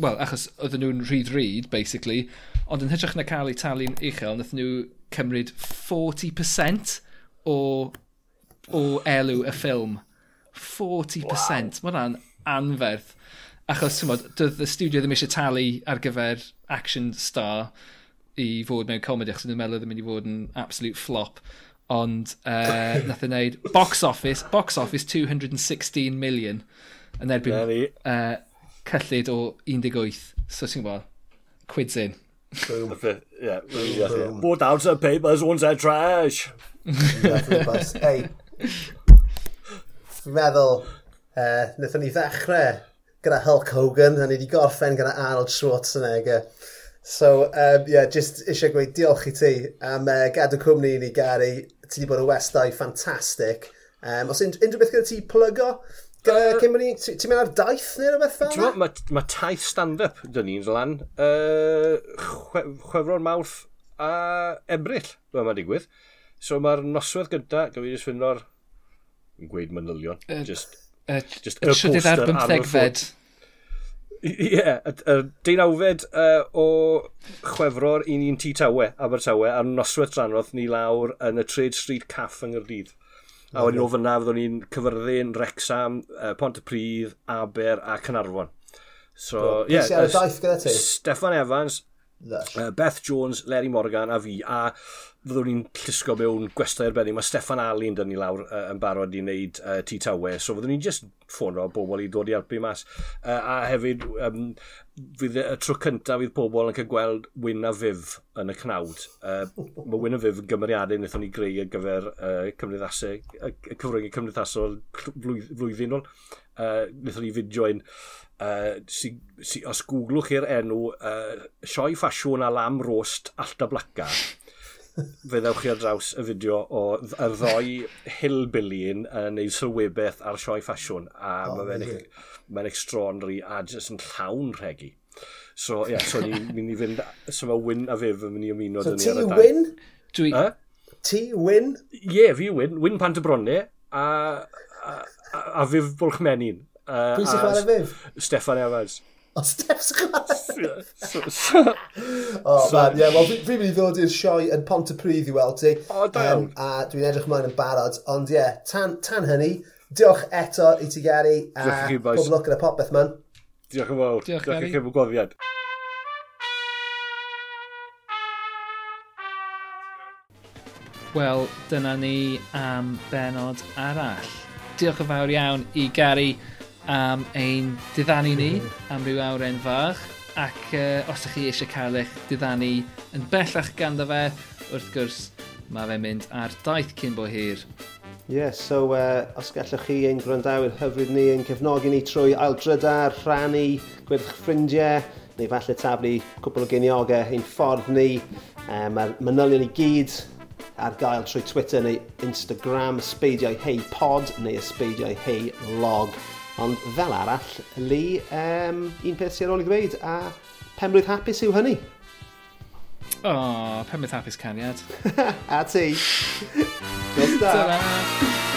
Wel, achos oedden nhw'n rhyd rhyd, basically, ond yn hytrach na cael eu talu'n uchel, nath nhw cymryd 40% o, o elw y ffilm. 40%. Wow. Mae hwnna'n anferth. Achos, ti'n modd, doedd y studio ddim eisiau talu ar gyfer action star i fod mewn comedy, achos nhw'n meddwl oedd yn mynd i fod yn absolute flop. Ond uh, nath ei wneud box office, box office 216 million yn erbyn uh, cyllid o 18. So ti'n gwybod, quids in. Boom. yeah, e, boom. More down to papers, one's their trash. Ei, fi'n meddwl, eh, uh, nethon ni ddechrau gyda Hulk Hogan, a ni wedi gorffen gyda Arnold Schwarzenegger. So, um, yeah, just eisiau gweud diolch i ti am uh, gadw cwmni i ni, Gary. Ti wedi bod y westau ffantastig. Um, os unrhyw beth gyda ti plygo, Gyda cyn ni, ti'n mynd ar daith neu rhywbeth fel yna? Mae ma taith stand-up dyn ni'n lan uh, chwe, chwefro'r mawrth a ebryll, dwi'n ma digwydd. So mae'r noswedd gyda, gaf i jyst fynd o'r Yn gweud manylion, uh, just y, Just y trydydd ar bymthegfed. Ie, yeah, y deunawfed uh, o chwefror i ni'n tŷ tawe, Abertawe, a'r noswaith dranrodd ni lawr yn y Trade Street Caff yng Nghyrdydd. A wedyn o fyna fyddwn ni'n cyfyrddin Rexham, uh, Pontypridd, Aber a Cynarfon. So, ie. Yeah, uh, Stefan Evans, uh, Beth Jones, Larry Morgan a fi. A fyddwn ni'n llusgo mewn gwestau arbennig. Mae Steffan yn dynnu lawr uh, yn barod i wneud uh, tŷ tawe, so fyddwn ni'n just ffono bobl i ddod i helpu mas. Uh, a hefyd, um, fydd y tro cyntaf fydd pobl yn cael gweld Wyn a Fyf yn y cnawd. Uh, mae Wyn a Fyf yn gymeriadau wnaethon ni greu ar gyfer uh, cymdeithasau, y uh, cyfryngau cymdeithasol flwyddyn ôl. Uh, wnaethon ni fideo un Uh, si, si, os googlwch chi'r enw uh, sioi ffasiwn a lam rost allta blaca, fe ddewch chi ar draws y fideo o y ddoi hillbilly yn neud sylwebeth ar sioi ffasiwn a oh, mae'n yeah. mae extraordinary a jyst yn llawn regi. So, ie, yeah, so ni'n mynd i fynd, so mae Wyn a Fyf yn mynd i ymuno so, dyn ni ar y dain. Wyn? Dwi... Ha? Ti Wyn? Ie, yeah, fi Wyn. Wyn Pantabrone a, a, a, a Fif Bwlchmenin. Uh, Pwy sy'n chwarae Fyf? Stefan Evans. O, Steps Chwaer! o, man, ie, yeah, wel, fi'n mynd i ddod i'r sioe yn Pontypridd i weld ti. O, da um, A dwi'n edrych ymlaen yn barod, ond ie, yeah, tan, tan hynny, diolch eto i ti Gary, a bob lwc yn y popeth, man. Diolch yn fawr. Diolch, Gary. Diolch yn fawr Wel, dyna ni am benod arall. Diolch yn fawr iawn i Gary am ein diddannu ni mm-hmm. am ryw awren fach ac uh, os ydych chi eisiau cael eich diddannu yn bellach ganddo fe, wrth gwrs mae fe'n mynd ar daith cyn bo hir. Yes, yeah, so uh, os gallwch chi ein gwrandawyr hyfryd ni yn cefnogi ni trwy aildrydar, rhannu, gweddi'ch ffrindiau, neu falle taflu cwbl o geiniogau ein ffordd ni. Um, Mae'r manylion i gyd ar gael trwy Twitter neu Instagram, ysbeidiau hei pod neu ysbeidiau hei log. Ond fel arall, Lee, um, un peth sy'n ôl i ddweud, a penblwydd hapus yw hynny. O, oh, penblwydd hapus caniad. a ti. Gwrs da.